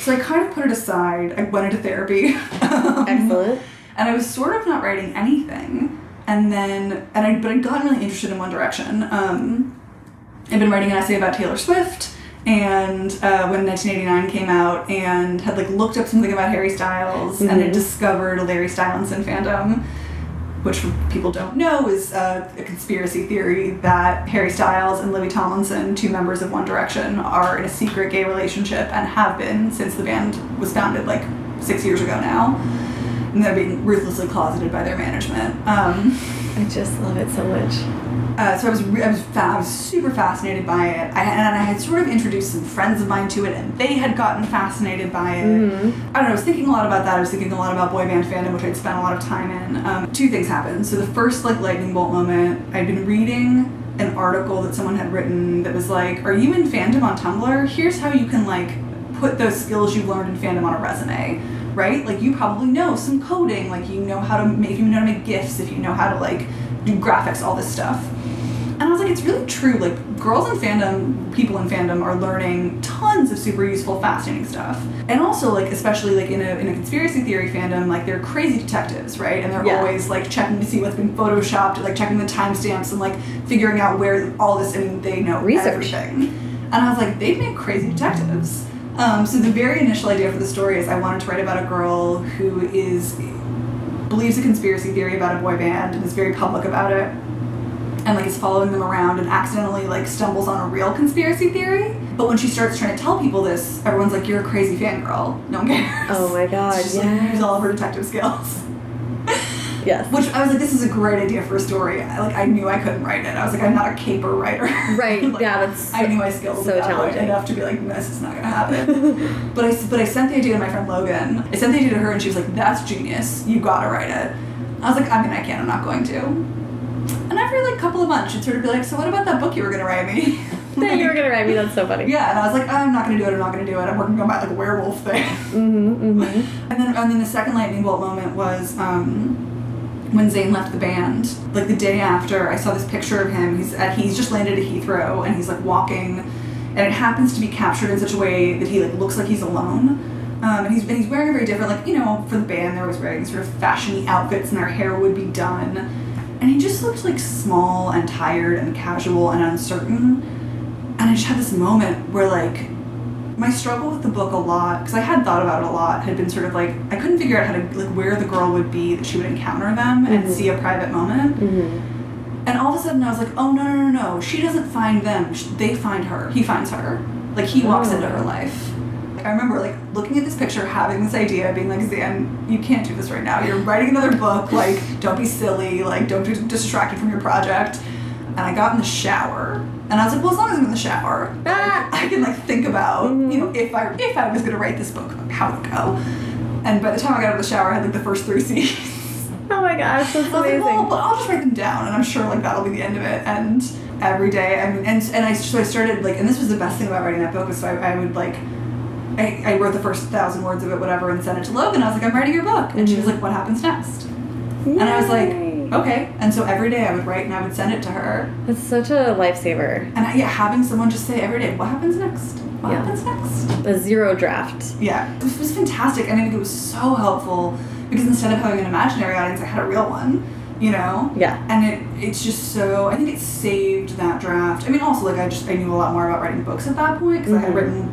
so I kind of put it aside. I went into therapy. Um, Excellent. and I was sort of not writing anything. And then, and I, but I'd gotten really interested in One Direction. Um, I'd been writing an essay about Taylor Swift, and uh, when 1989 came out, and had like looked up something about Harry Styles, and had Mhm. discovered Larry Stylinson fandom, which people don't know is uh, a conspiracy theory that Harry Styles and Louis Tomlinson, two members of One Direction, are in a secret gay relationship and have been since the band was founded like six years ago now. And they're being ruthlessly closeted by their management. Um, I just love it so much. Uh, so I was, re- I was, fa- I was super fascinated by it. I, and I had sort of introduced some friends of mine to it, and they had gotten fascinated by it. Mhm. I don't know. I was thinking a lot about that. I was thinking a lot about boy band fandom, which I'd spent a lot of time in. Um, two things happened. So the first like lightning bolt moment, I'd been reading an article that someone had written that was like, "Are you in fandom on Tumblr? Here's how you can like put those skills you've learned in fandom on a resume." Right? Like you probably know some coding, like you know how to make you know how to make gifs, if you know how to like do graphics, all this stuff. And I was like, it's really true. Like, girls in fandom, people in fandom are learning tons of super useful, fascinating stuff. And also, like, especially like in a, in a conspiracy theory fandom, like they're crazy detectives, right? And they're Yeah. always like checking to see what's been photoshopped, like checking the timestamps and like figuring out where all this. and they know Research. everything. And I was like, they'd make crazy detectives. Um, so the very initial idea for the story is I wanted to write about a girl who is believes a conspiracy theory about a boy band and is very public about it and like is following them around and accidentally like stumbles on a real conspiracy theory. But when she starts trying to tell people this everyone's like you're a crazy fangirl. No one cares. Oh my god, She's just like yes. use all of her detective skills. Yes. which I was like this is a great idea for a story. I, like I knew I couldn't write it. I was like I'm not a caper writer. Right, Like, yeah, that's I knew my skills so challenging. enough to be like this is not gonna happen. But I but I sent the idea to my friend Logan. I sent the idea to her and she was like that's genius. You gotta write it. I was like I mean I can't I'm not going to and after like a couple of months she'd sort of be like so what about that book you were gonna write me That you were gonna write me. That's so funny. yeah and I was like I'm not gonna do it I'm not gonna do it I'm working on my like werewolf thing Mm-hmm. Mm-hmm. and then, and then the second lightning bolt moment was um, when Zayn left the band. Like the day after, I saw this picture of him. He's at, he's just landed at Heathrow, and he's like walking, and it happens to be captured in such a way that he like looks like he's alone. Um, and he's and he's wearing very different like you know for the band they're always wearing sort of fashiony outfits and their hair would be done, and he just looked like small and tired and casual and uncertain. And I just had this moment where like my struggle with the book a lot because I had thought about it a lot had been sort of like I couldn't figure out how to like where the girl would be that she would encounter them and Mhm. see a private moment. Mm-hmm. And all of a sudden I was like, oh no no no no, she doesn't find them, they find her. He finds her. Like he walks Oh. into her life. I remember like looking at this picture, having this idea, being like, Zan, you can't do this right now. You're writing another book. Like, don't be silly. Like, don't do- distract you from your project. And I got in the shower, and I was like, well, as long as I'm in the shower, Ah. I can like think about, Mhm. you know, if I if I was gonna write this book, how would it go? And by the time I got out of the shower, I had like the first three scenes. Oh my gosh, that's I was like, amazing. well, but I'll just write them down, and I'm sure like that'll be the end of it. And every day, I mean, and and I so I started like, and this was the best thing about writing that book was so I, I would like. I, I wrote the first thousand words of it, whatever, and sent it to Logan. I was like, I'm writing your book. And she was Mhm. like, what happens next? And I was like, okay. And so every day I would write and I would send it to her. That's such a lifesaver. And I, yeah, having someone just say every day, what happens next? What Yeah. happens next? A zero draft. Yeah, it was fantastic. And I think it was so helpful because instead of having an imaginary audience, I had a real one, you know? Yeah. And it it's just so, I think it saved that draft. I mean, also, like, I just, I knew a lot more about writing books at that point because I had Mhm. written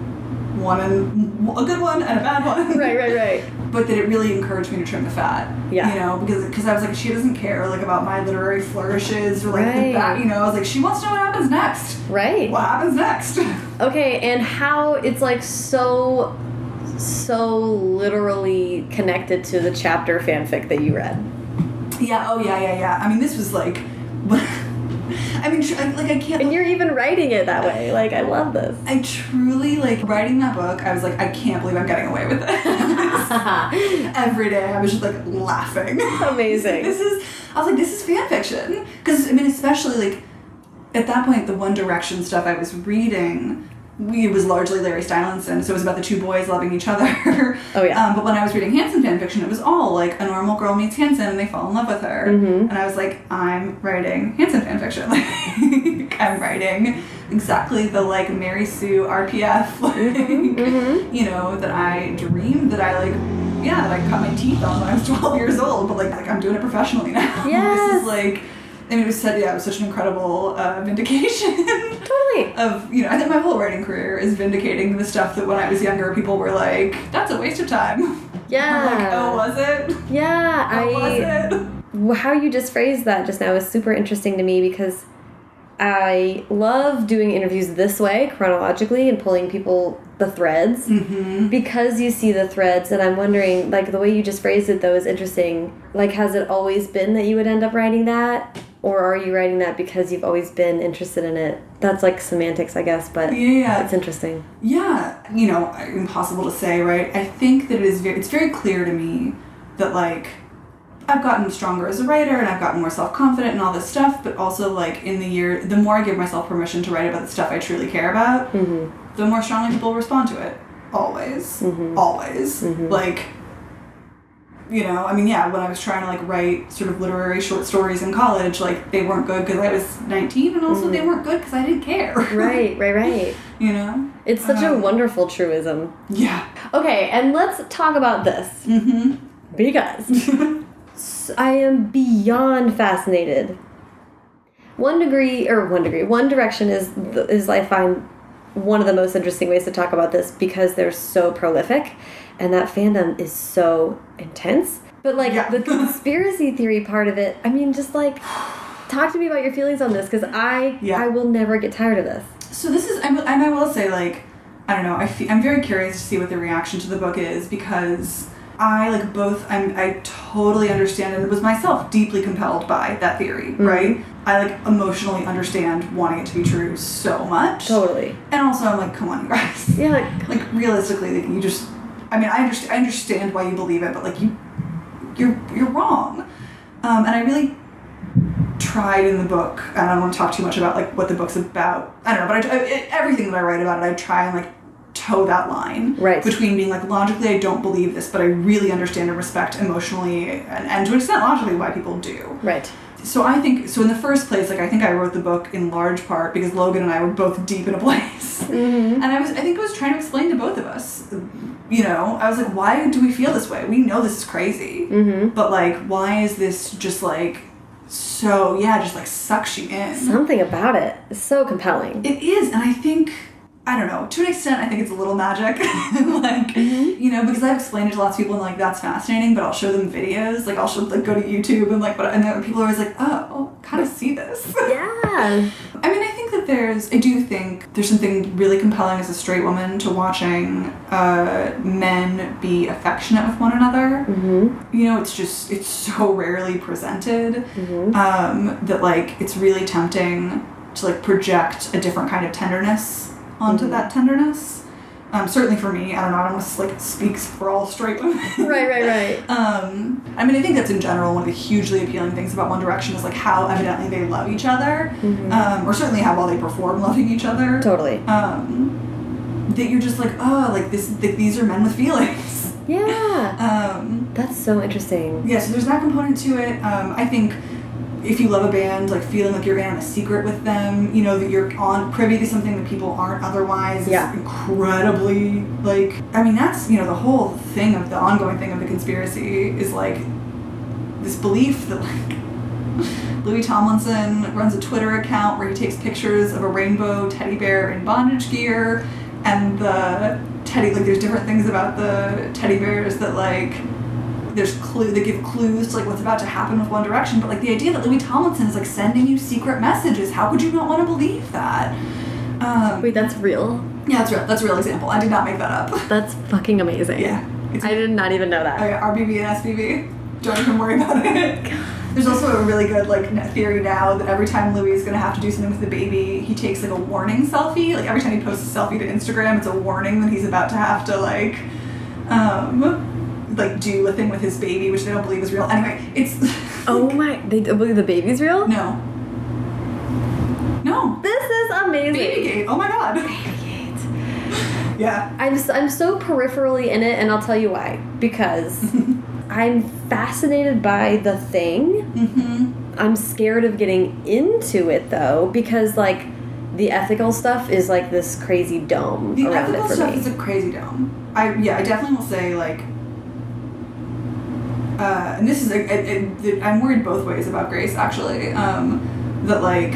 one and a good one and a bad one. Right, right, right. But that it really encouraged me to trim the fat. Yeah. You know, because because I was like, she doesn't care like about my literary flourishes or like the Right. back. You know, I was like, she wants to know what happens next. Right. What happens next? Okay, and how it's like so so literally connected to the chapter fanfic that you read. yeah. Oh yeah, yeah, yeah. I mean, this was like, I mean, tr- like I can't. And you're even writing it that way. Like I love this. I truly like writing that book. I was like, I can't believe I'm getting away with it. Every day, I was just like laughing. Amazing. this is. I was like, this is fan fiction because I mean, especially like at that point, the One Direction stuff I was reading. We, it was largely Larry Stylinson, so it was about the two boys loving each other. Oh, yeah. Um, but when I was reading Hanson fan fiction, it was all like a normal girl meets Hanson and they fall in love with her. Mhm. And I was like, I'm writing Hanson fan fiction. Like, I'm writing exactly the like Mary Sue RPF, like, mhm. you know, that I dreamed that I like, yeah, that I cut my teeth on when I was 12 years old. But like, like I'm doing it professionally now. this is like, I mean, it was such, yeah, it was such an incredible uh, vindication. Totally. Of you know, I think my whole writing career is vindicating the stuff that when I was younger, people were like, "That's a waste of time." Yeah. I'm like, oh, was it? Yeah, Oh, was it? How you just phrased that just now is super interesting to me because I love doing interviews this way chronologically and pulling people the threads Mm-hmm. because you see the threads and I'm wondering like the way you just phrased it though is interesting like has it always been that you would end up writing that or are you writing that because you've always been interested in it that's like semantics I guess but Yeah. it's interesting Yeah, you know, impossible to say, right? I think that it is very, it's very clear to me that like I've gotten stronger as a writer and I've gotten more self-confident and all this stuff, but also like in the year, the more I give myself permission to write about the stuff I truly care about, hmm the more strongly people respond to it. Always. Mhm. Always. Mhm. Like you know, I mean, yeah, when I was trying to like write sort of literary short stories in college, like they weren't good because I was 19 and also they weren't good because I didn't care. Right, right, right. you know? It's such a Um, wonderful truism. Yeah. Okay, and let's talk about this Mm-hmm. because I am beyond fascinated. One degree or one degree, one direction is is I find one of the most interesting ways to talk about this because they're so prolific, and that fandom is so intense. But like Yeah. the conspiracy theory part of it, I mean, just like talk to me about your feelings on this because I Yeah. I will never get tired of this. So this is, I'm- and I will say, like, I don't know. I fe I'm very curious to see what the reaction to the book is because I like both. I'm I totally understand and was myself deeply compelled by that theory. Mm-hmm. Right. I like emotionally understand wanting it to be true so much. Totally. And also, I'm like, come on, you guys. Yeah. Like, Like realistically, like, you just. I mean, I understand. I understand why you believe it, but like you, you're you're wrong. Um, and I really tried in the book, and I don't want to talk too much about like what the book's about. I don't know, but I, I- everything that I write about it, I try and like toe that line Right. between being like logically I don't believe this, but I really understand and respect emotionally and, and to an extent logically why people do. right. So I think so in the first place, like I think I wrote the book in large part because Logan and I were both deep in a place. Mm-hmm. And I was I think I was trying to explain to both of us. You know, I was like, why do we feel this way? We know this is crazy. Mm-hmm. But like, why is this just like so yeah, just like sucks you in? Something about it is so compelling. It is, and I think I don't know. To an extent, I think it's a little magic, like Mm-hmm. you know, because I've explained it to lots of people, and like that's fascinating. But I'll show them videos, like I'll show like go to YouTube and like, but and then people are always like, oh, kind of see this. Yeah. I mean, I think that there's, I do think there's something really compelling as a straight woman to watching uh, men be affectionate with one another. Mm-hmm. You know, it's just, it's so rarely presented Mm-hmm. um, that like it's really tempting to like project a different kind of tenderness onto Mhm. that tenderness. Um, certainly for me, I don't know, I don't like speaks for all straight women. Right, right, right. Um, I mean, I think that's in general one of the hugely appealing things about One Direction is like how evidently they love each other, Mhm. um, or certainly how well they perform loving each other. Totally. Um, that you're just like, oh, like this, that these are men with feelings. Yeah. Um, That's so interesting. yeah, so there's that component to it. Um, I think if you love a band, like feeling like you're in on a secret with them, you know, that you're on privy to something that people aren't otherwise Yeah. is incredibly like I mean that's you know, the whole thing of the ongoing thing of the conspiracy is like this belief that like Louis Tomlinson runs a Twitter account where he takes pictures of a rainbow teddy bear in bondage gear and the teddy like there's different things about the teddy bears that like there's clue they give clues to like what's about to happen with One Direction, but like the idea that Louis Tomlinson is like sending you secret messages, how could you not want to believe that? Um, Wait, that's real? yeah, that's real. That's a real example. I did not make that up. That's fucking amazing. yeah, I did not even know that. oh, yeah, RBB and SBB. Don't even worry about it. There's also a really good like theory now that every time Louis is gonna have to do something with the baby, he takes like a warning selfie. Like every time he posts a selfie to Instagram, it's a warning that he's about to have to like, um, like do a thing with his baby, which they don't believe is real. Anyway, it's Oh my, they don't believe the baby's real? no, no, This is amazing. Babygate. Oh my god. Babygate. Yeah. I'm, I'm so peripherally in it, and I'll tell you why. Because I'm fascinated by the thing. Mm-hmm. I'm scared of getting into it, though, because, like, the ethical stuff is like this crazy dome The around ethical it for stuff me. is a crazy dome. I yeah, I definitely will say like. Uh, and this is a, a, a, I'm worried both ways about Grace actually. Um, that like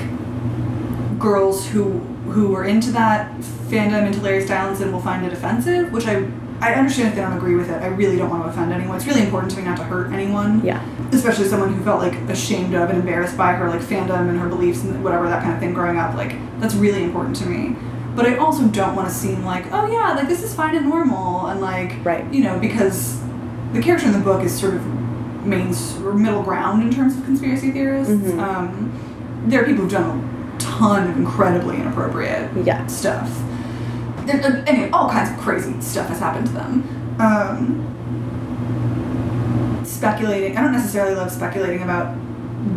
girls who who are into that fandom into Larry Stylinson will find it offensive, which I I understand if they don't agree with it. I really don't want to offend anyone. It's really important to me not to hurt anyone. yeah. especially someone who felt like ashamed of and embarrassed by her like fandom and her beliefs and whatever that kind of thing growing up like that's really important to me but i also don't want to seem like oh yeah like this is fine and normal and like Right. you know because the character in the book is sort of mains or middle ground in terms of conspiracy theorists Mhm. um, there are people who've done a ton of incredibly inappropriate Yeah. stuff there, uh, anyway all kinds of crazy stuff has happened to them um, speculating. I don't necessarily love speculating about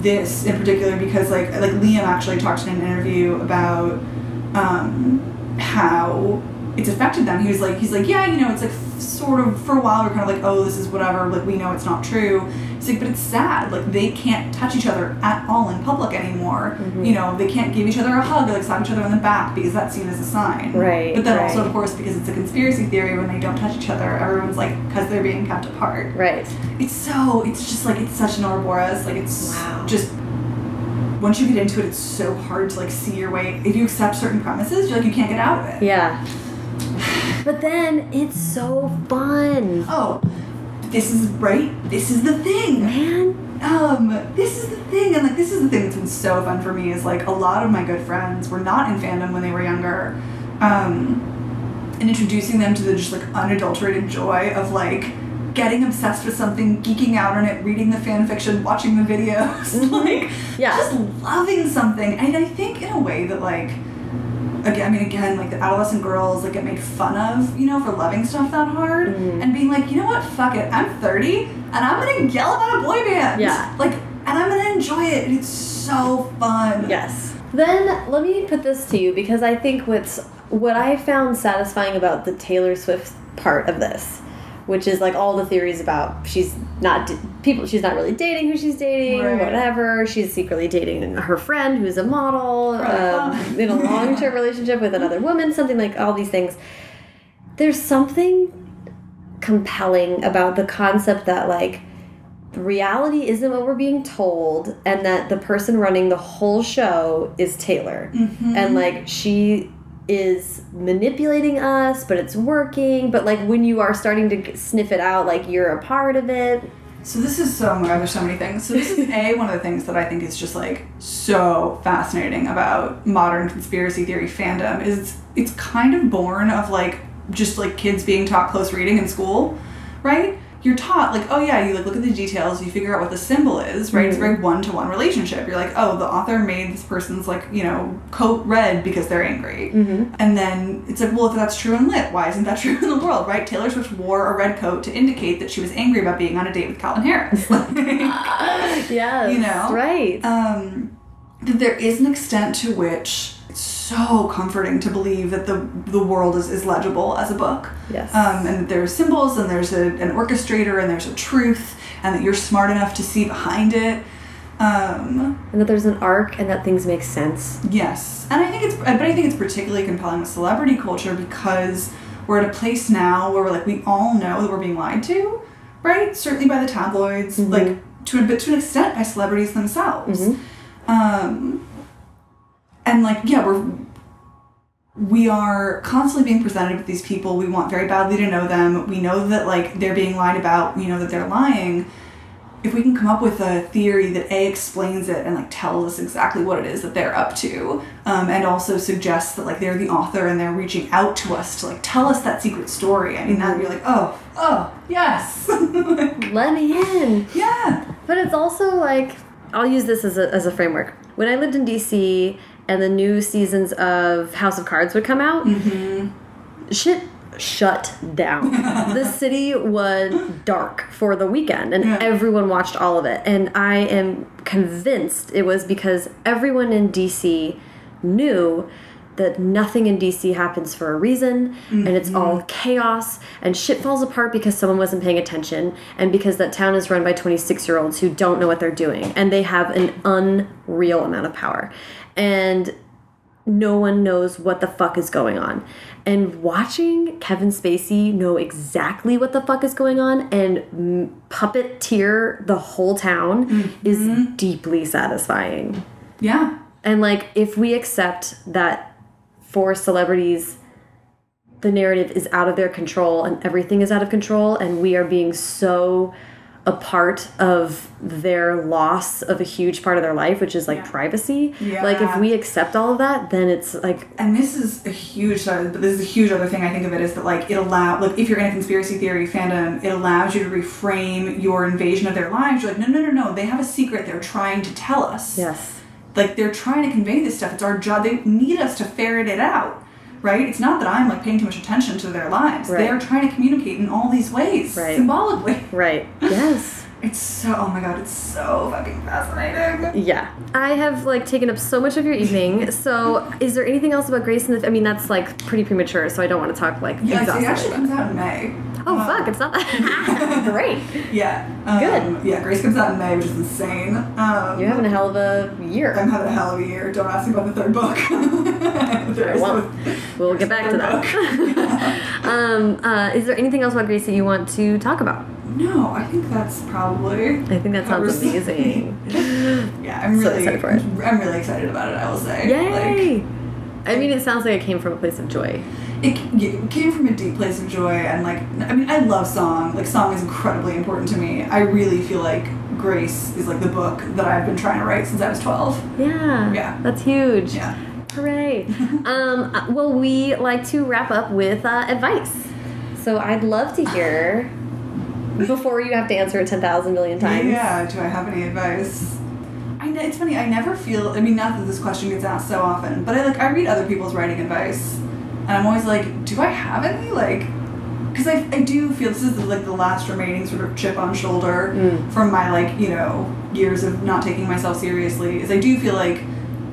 this in particular because like like Liam actually talked in an interview about um, how it's affected them. He was like, he's like, yeah, you know, it's like sort of for a while we're kind of like, oh, this is whatever. Like we know it's not true. He's like, but it's sad. Like they can't touch each other at all in public anymore. Mm-hmm. You know, they can't give each other a hug or like slap each other on the back because that's seen as a sign. Right, But then also, of course, because it's a conspiracy theory, when they don't touch each other, everyone's like, because they're being kept apart. Right. It's so, it's just like, it's such an Ouroboros. Like, it's Wow. just, once you get into it, it's so hard to like see your way. If you accept certain premises, you're like, you can't get out of it. Yeah. But then it's so fun. Oh, this is right. This is the thing. Man. Um, this is the thing, and like this is the thing that's been so fun for me is like a lot of my good friends were not in fandom when they were younger, um, and introducing them to the just like unadulterated joy of like getting obsessed with something, geeking out on it, reading the fan fiction, watching the videos, like Yeah. just loving something, and I think in a way that like again, I mean, again, like the adolescent girls like get made fun of, you know, for loving stuff that hard Mhm. and being like, you know what, fuck it, I'm 30 and I'm gonna yell about a boy band. Yeah. Like, and I'm gonna enjoy it, and it's so fun. Yes. Then let me put this to you because I think what's what I found satisfying about the Taylor Swift part of this, which is like all the theories about she's not people she's not really dating who she's dating, Right. whatever. She's secretly dating her friend who's a model um, in a long term relationship with another woman, something like all these things. There's something compelling about the concept that like reality isn't what we're being told and that the person running the whole show is Taylor and like she is manipulating us but it's working but like when you are starting to sniff it out like you're a part of it So this is so, oh my god, there's so many things. So this is A, one of the things that I think is just like so fascinating about modern conspiracy theory fandom is it's, it's kind of born of like just like kids being taught close reading in school, right? You're taught like, oh yeah, you like look at the details, you figure out what the symbol is, right? It's a very one-to-one relationship. You're like, oh, the author made this person's like, you know, coat red because they're angry. And then it's like, well, if that's true in lit, why isn't that true in the world, right? Taylor Swift wore a red coat to indicate that she was angry about being on a date with Calvin Harris. Like, yeah You know? right um, that there is an extent to which it's so comforting to believe that the the world is, is legible as a book. Yes. Um, and that there's symbols and there's a, an orchestrator and there's a truth and that you're smart enough to see behind it. Um, and that there's an arc and that things make sense Yes, and I think it's, but I think it's particularly compelling with celebrity culture because we're at a place now where we're like we all know that we're being lied to, right? Certainly by the tabloids, like to a bit to an extent by celebrities themselves. Um, and like yeah, we're we are constantly being presented with these people. We want very badly to know them. We know that like they're being lied about. We know that they're lying if we can come up with a theory that a explains it and like tells us exactly what it is that they're up to um, and also suggests that like they're the author and they're reaching out to us to like tell us that secret story i mean that you're like oh oh yes let me in yeah But it's also like I'll use this as a as a framework. When I lived in DC and the new seasons of House of Cards would come out, mm-hmm. shit shut down. the city was dark for the weekend and Yeah. everyone watched all of it. And I am convinced it was because everyone in DC knew that nothing in DC happens for a reason and it's all mm-hmm. chaos and shit falls apart because someone wasn't paying attention and because that town is run by 26 year olds who don't know what they're doing and they have an unreal amount of power and no one knows what the fuck is going on. And watching Kevin Spacey know exactly what the fuck is going on and mm, puppeteer the whole town is deeply satisfying. yeah And like, if we accept that for celebrities, the narrative is out of their control and everything is out of control, and we are being so a part of their loss of a huge part of their life, which is like privacy. Yeah. Like, if we accept all of that, then it's like, and this is a huge uh, but this is a huge other thing i think of it is that like it allow like if you're in a conspiracy theory fandom it allows you to reframe your invasion of their lives you're like no no no no they have a secret they're trying to tell us yes. like they're trying to convey this stuff it's our job they need us to ferret it out right it's not that i'm like paying too much attention to their lives Right. they're trying to communicate in all these ways Right. symbolically Right. Yes. It's so, oh my god, it's so fucking fascinating. Yeah. I have like taken up so much of your evening. So is there anything else about Grace and the I mean that's like pretty premature, so I don't want to talk like Yeah, exhaustively actually comes out in May. Oh Um, fuck, it's not that great. Yeah. Um, Good. Yeah, Grace comes out in May, which is insane. Um, You're having a hell of a year. I'm having a hell of a year. Don't ask me about the third book. there is We'll get back to that. um, uh, is there anything else about Grace that you want to talk about? No, I think that's probably. I think that sounds amazing. yeah, I'm So really excited for it. I'm really excited about it. I will say. Yay! Like, I mean, it sounds like it came from a place of joy. it, it came from a deep place of joy, and like, I mean, I love song. Like, song is incredibly important to me. I really feel like Grace is like the book that I've been trying to write since I was 12. Yeah. Yeah. That's huge. Yeah. Hooray. um, uh, well, we like to wrap up with uh, advice. So I'd love to hear, before you have to answer it 10,000 million times. Yeah. Do I have any advice? I know, it's funny. I never feel. I mean, not that this question gets asked so often, but I like I read other people's writing advice, and I'm always like, do I have any? Like, because I, I do feel this is like the last remaining sort of chip on shoulder Mm. from my like you know years of not taking myself seriously. Is I do feel like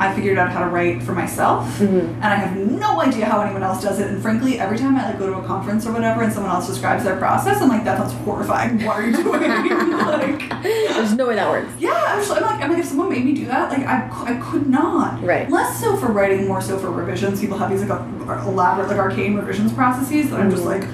I figured out how to write for myself, Mhm. and I have no idea how anyone else does it. And frankly, every time I like go to a conference or whatever, and someone else describes their process, I'm like, that sounds horrifying. What are you doing? like. There's no way that works. Yeah, I'm, just, I'm like, I'm like, if someone made me do that, like, I, I could not. Right. Less so for writing, more so for revisions. People have these like elaborate, like arcane revisions processes that I'm just Mhm. like,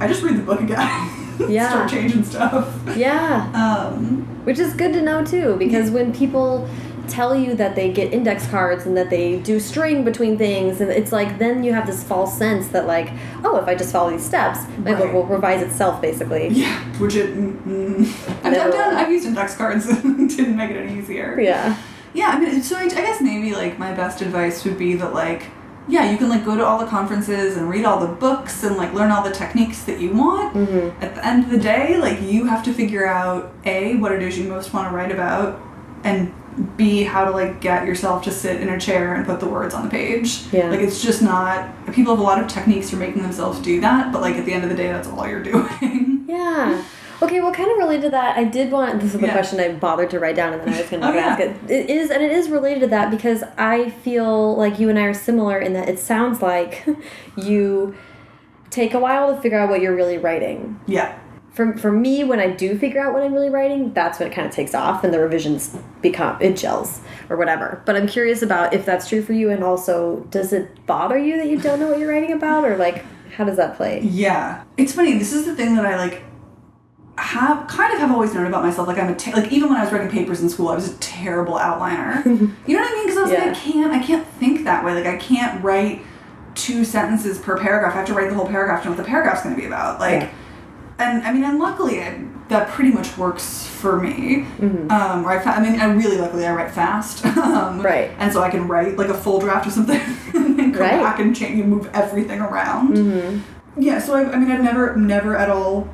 I just read the book again. Yeah. Start changing stuff. Yeah. Um, Which is good to know too, because when people tell you that they get index cards and that they do string between things, and it's like then you have this false sense that like, oh, if I just follow these steps, my book will revise itself basically. yeah, which it. Mm, mm. I've, I've done. I've used index cards and didn't make it any easier. Yeah. Yeah, I mean, so I, I guess maybe like my best advice would be that like, yeah, you can like go to all the conferences and read all the books and like learn all the techniques that you want. Mhm. At the end of the day, like you have to figure out a what it is you most want to write about, and b how to like get yourself to sit in a chair and put the words on the page. Yeah. Like it's just not. People have a lot of techniques for making themselves do that, but like at the end of the day, that's all you're doing. Yeah. Okay, well, kind of related to that, I did want this is the Yeah. question I bothered to write down, and then I was going to Oh, yeah. ask it. It is, and it is related to that because I feel like you and I are similar in that it sounds like you take a while to figure out what you're really writing. yeah. For for me, when I do figure out what I'm really writing, that's when it kind of takes off and the revisions become it gels or whatever. But I'm curious about if that's true for you, and also does it bother you that you don't know what you're writing about, or like how does that play? Yeah, it's funny. This is the thing that I like have kind of have always known about myself. Like I'm a like even when I was writing papers in school, I was a terrible outliner. you know what I mean? Because I was Yeah. like, I can't, I can't think that way. Like I can't write two sentences per paragraph. I have to write the whole paragraph to know what the paragraph's going to be about. Like, Yeah. And I mean, and luckily I, that pretty much works for me. Mhm. Um, where I, I mean, I really luckily I write fast. um, Right. And so I can write like a full draft of something and come Right. back and change and move everything around. Mm-hmm. Yeah, so I, I mean, I've never, never at all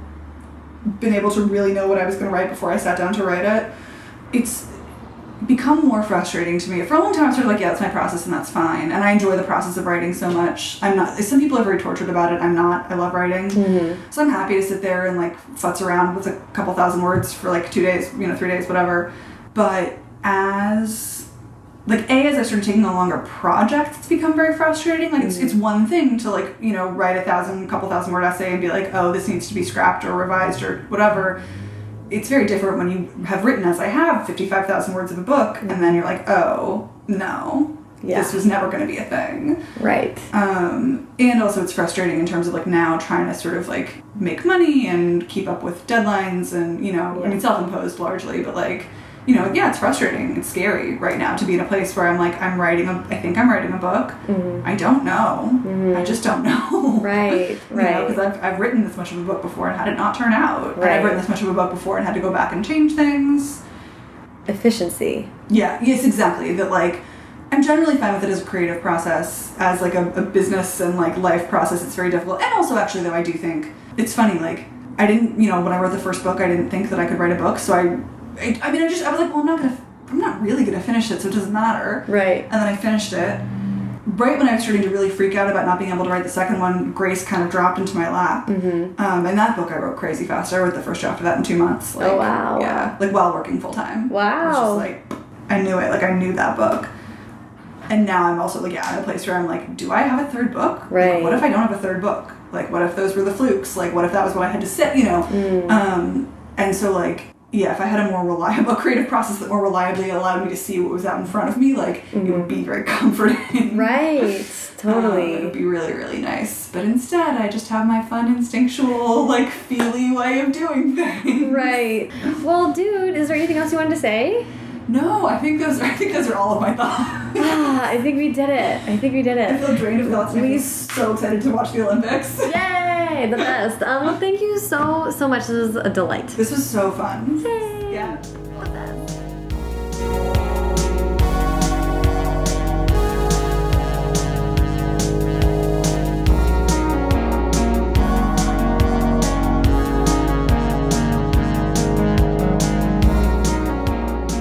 been able to really know what I was going to write before I sat down to write it. It's become more frustrating to me. For a long time, I was sort of like, yeah, that's my process and that's fine. And I enjoy the process of writing so much. I'm not, some people are very tortured about it. I'm not. I love writing. Mm-hmm. So I'm happy to sit there and like futz around with a couple thousand words for like two days, you know, three days, whatever. But as like a as I started taking on longer projects, it's become very frustrating. Like it's it's one thing to like you know write a thousand, couple thousand word essay and be like, oh, this needs to be scrapped or revised or whatever. It's very different when you have written, as I have, fifty five thousand words of a book, and then you're like, oh no, Yeah. this was never going to be a thing. Right. Um, and also it's frustrating in terms of like now trying to sort of like make money and keep up with deadlines and you know I mean self-imposed largely but like you know yeah it's frustrating it's scary right now to be in a place where I'm like I'm writing a I think I'm writing a book Mhm. I don't know Mhm. I just don't know Right, right. because I've, I've written this much of a book before and had it not turn out and Right. I've written this much of a book before and had to go back and change things Efficiency. yeah, yes, exactly. That like I'm generally fine with it as a creative process, as like a, a business and like life process. It's very difficult, and also actually though I do think it's funny. Like I didn't, you know, when I wrote the first book, I didn't think that I could write a book. So I, I, I mean, I just I was like, well, I'm not gonna, I'm not really gonna finish it, so it doesn't matter. Right. And then I finished it, right when I was starting to really freak out about not being able to write the second one, Grace kind of dropped into my lap. Mm-hmm. Um, and that book I wrote crazy fast. I wrote the first draft of that in two months. Like, Oh, wow. Yeah, like while working full time. Wow. It was just like I knew it. Like I knew that book. And now I'm also like yeah in a place where I'm like, do I have a third book? Like, Right. what if I don't have a third book? Like what if those were the flukes? Like what if that was what I had to sit? You know. Mm. Um, and so like yeah, if I had a more reliable creative process that more reliably allowed me to see what was out in front of me, like it would be very comforting. Mm-hmm. Right. Um, it would be really, really nice. But instead, I just have my fun, instinctual, like, feely way of doing things. Right. Well, dude, is there anything else you wanted to say? No, I think those. Are, I think those are all of my thoughts. Ah, I think we did it. I think we did it. I feel drained of thoughts. We- so excited to watch the Olympics. Yay! The best. Um, well, thank you so, so much. This was a delight. This was so fun. Yay! Yeah.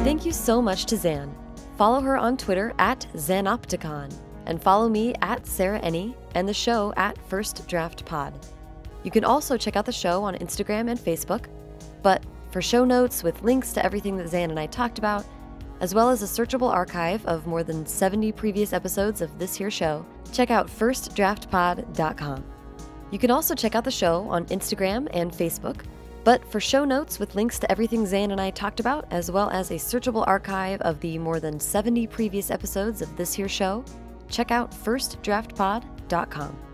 Thank you so much to Zan. Follow her on Twitter at Zanopticon and follow me at Sarah Enni and the show at First Draft Pod. You can also check out the show on Instagram and Facebook, but for show notes with links to everything that Zan and I talked about, as well as a searchable archive of more than 70 previous episodes of this here show, check out firstdraftpod.com. You can also check out the show on Instagram and Facebook. But for show notes with links to everything Zan and I talked about, as well as a searchable archive of the more than 70 previous episodes of this here show, check out firstdraftpod.com.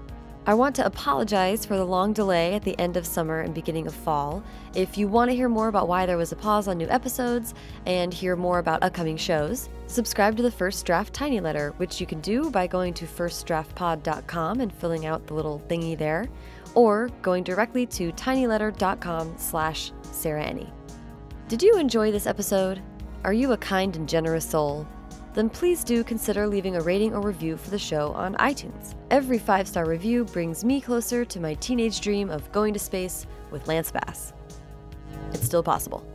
I want to apologize for the long delay at the end of summer and beginning of fall. If you want to hear more about why there was a pause on new episodes and hear more about upcoming shows, subscribe to the First Draft Tiny Letter, which you can do by going to firstdraftpod.com and filling out the little thingy there, or going directly to tinyletter.com slash Sarah. Did you enjoy this episode? Are you a kind and generous soul? Then please do consider leaving a rating or review for the show on iTunes. Every five star review brings me closer to my teenage dream of going to space with Lance Bass. It's still possible.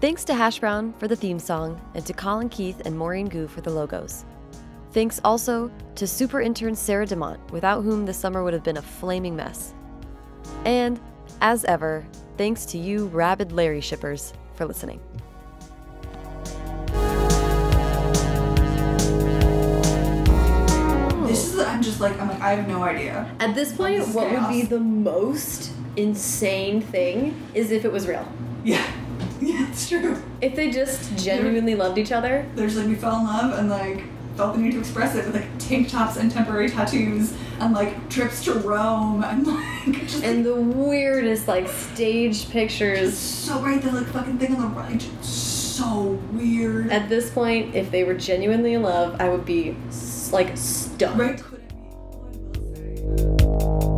Thanks to Hash Brown for the theme song, and to Colin Keith and Maureen Gu for the logos. Thanks also to super intern Sarah DeMont, without whom the summer would have been a flaming mess. And, as ever, thanks to you rabid Larry shippers for listening. I'm just like. I'm like. I have no idea. At this point, This is what would be the most insane thing is if it was real. Yeah. Yeah, it's true. If they just genuinely loved each other. There's like we fell in love and like felt the need to express it with like tank tops and temporary tattoos and like trips to Rome and like just And the weirdest, like, staged pictures. so right. The like fucking thing on the right. So weird. At this point, if they were genuinely in love, I would be, like, stunned. right Thank you.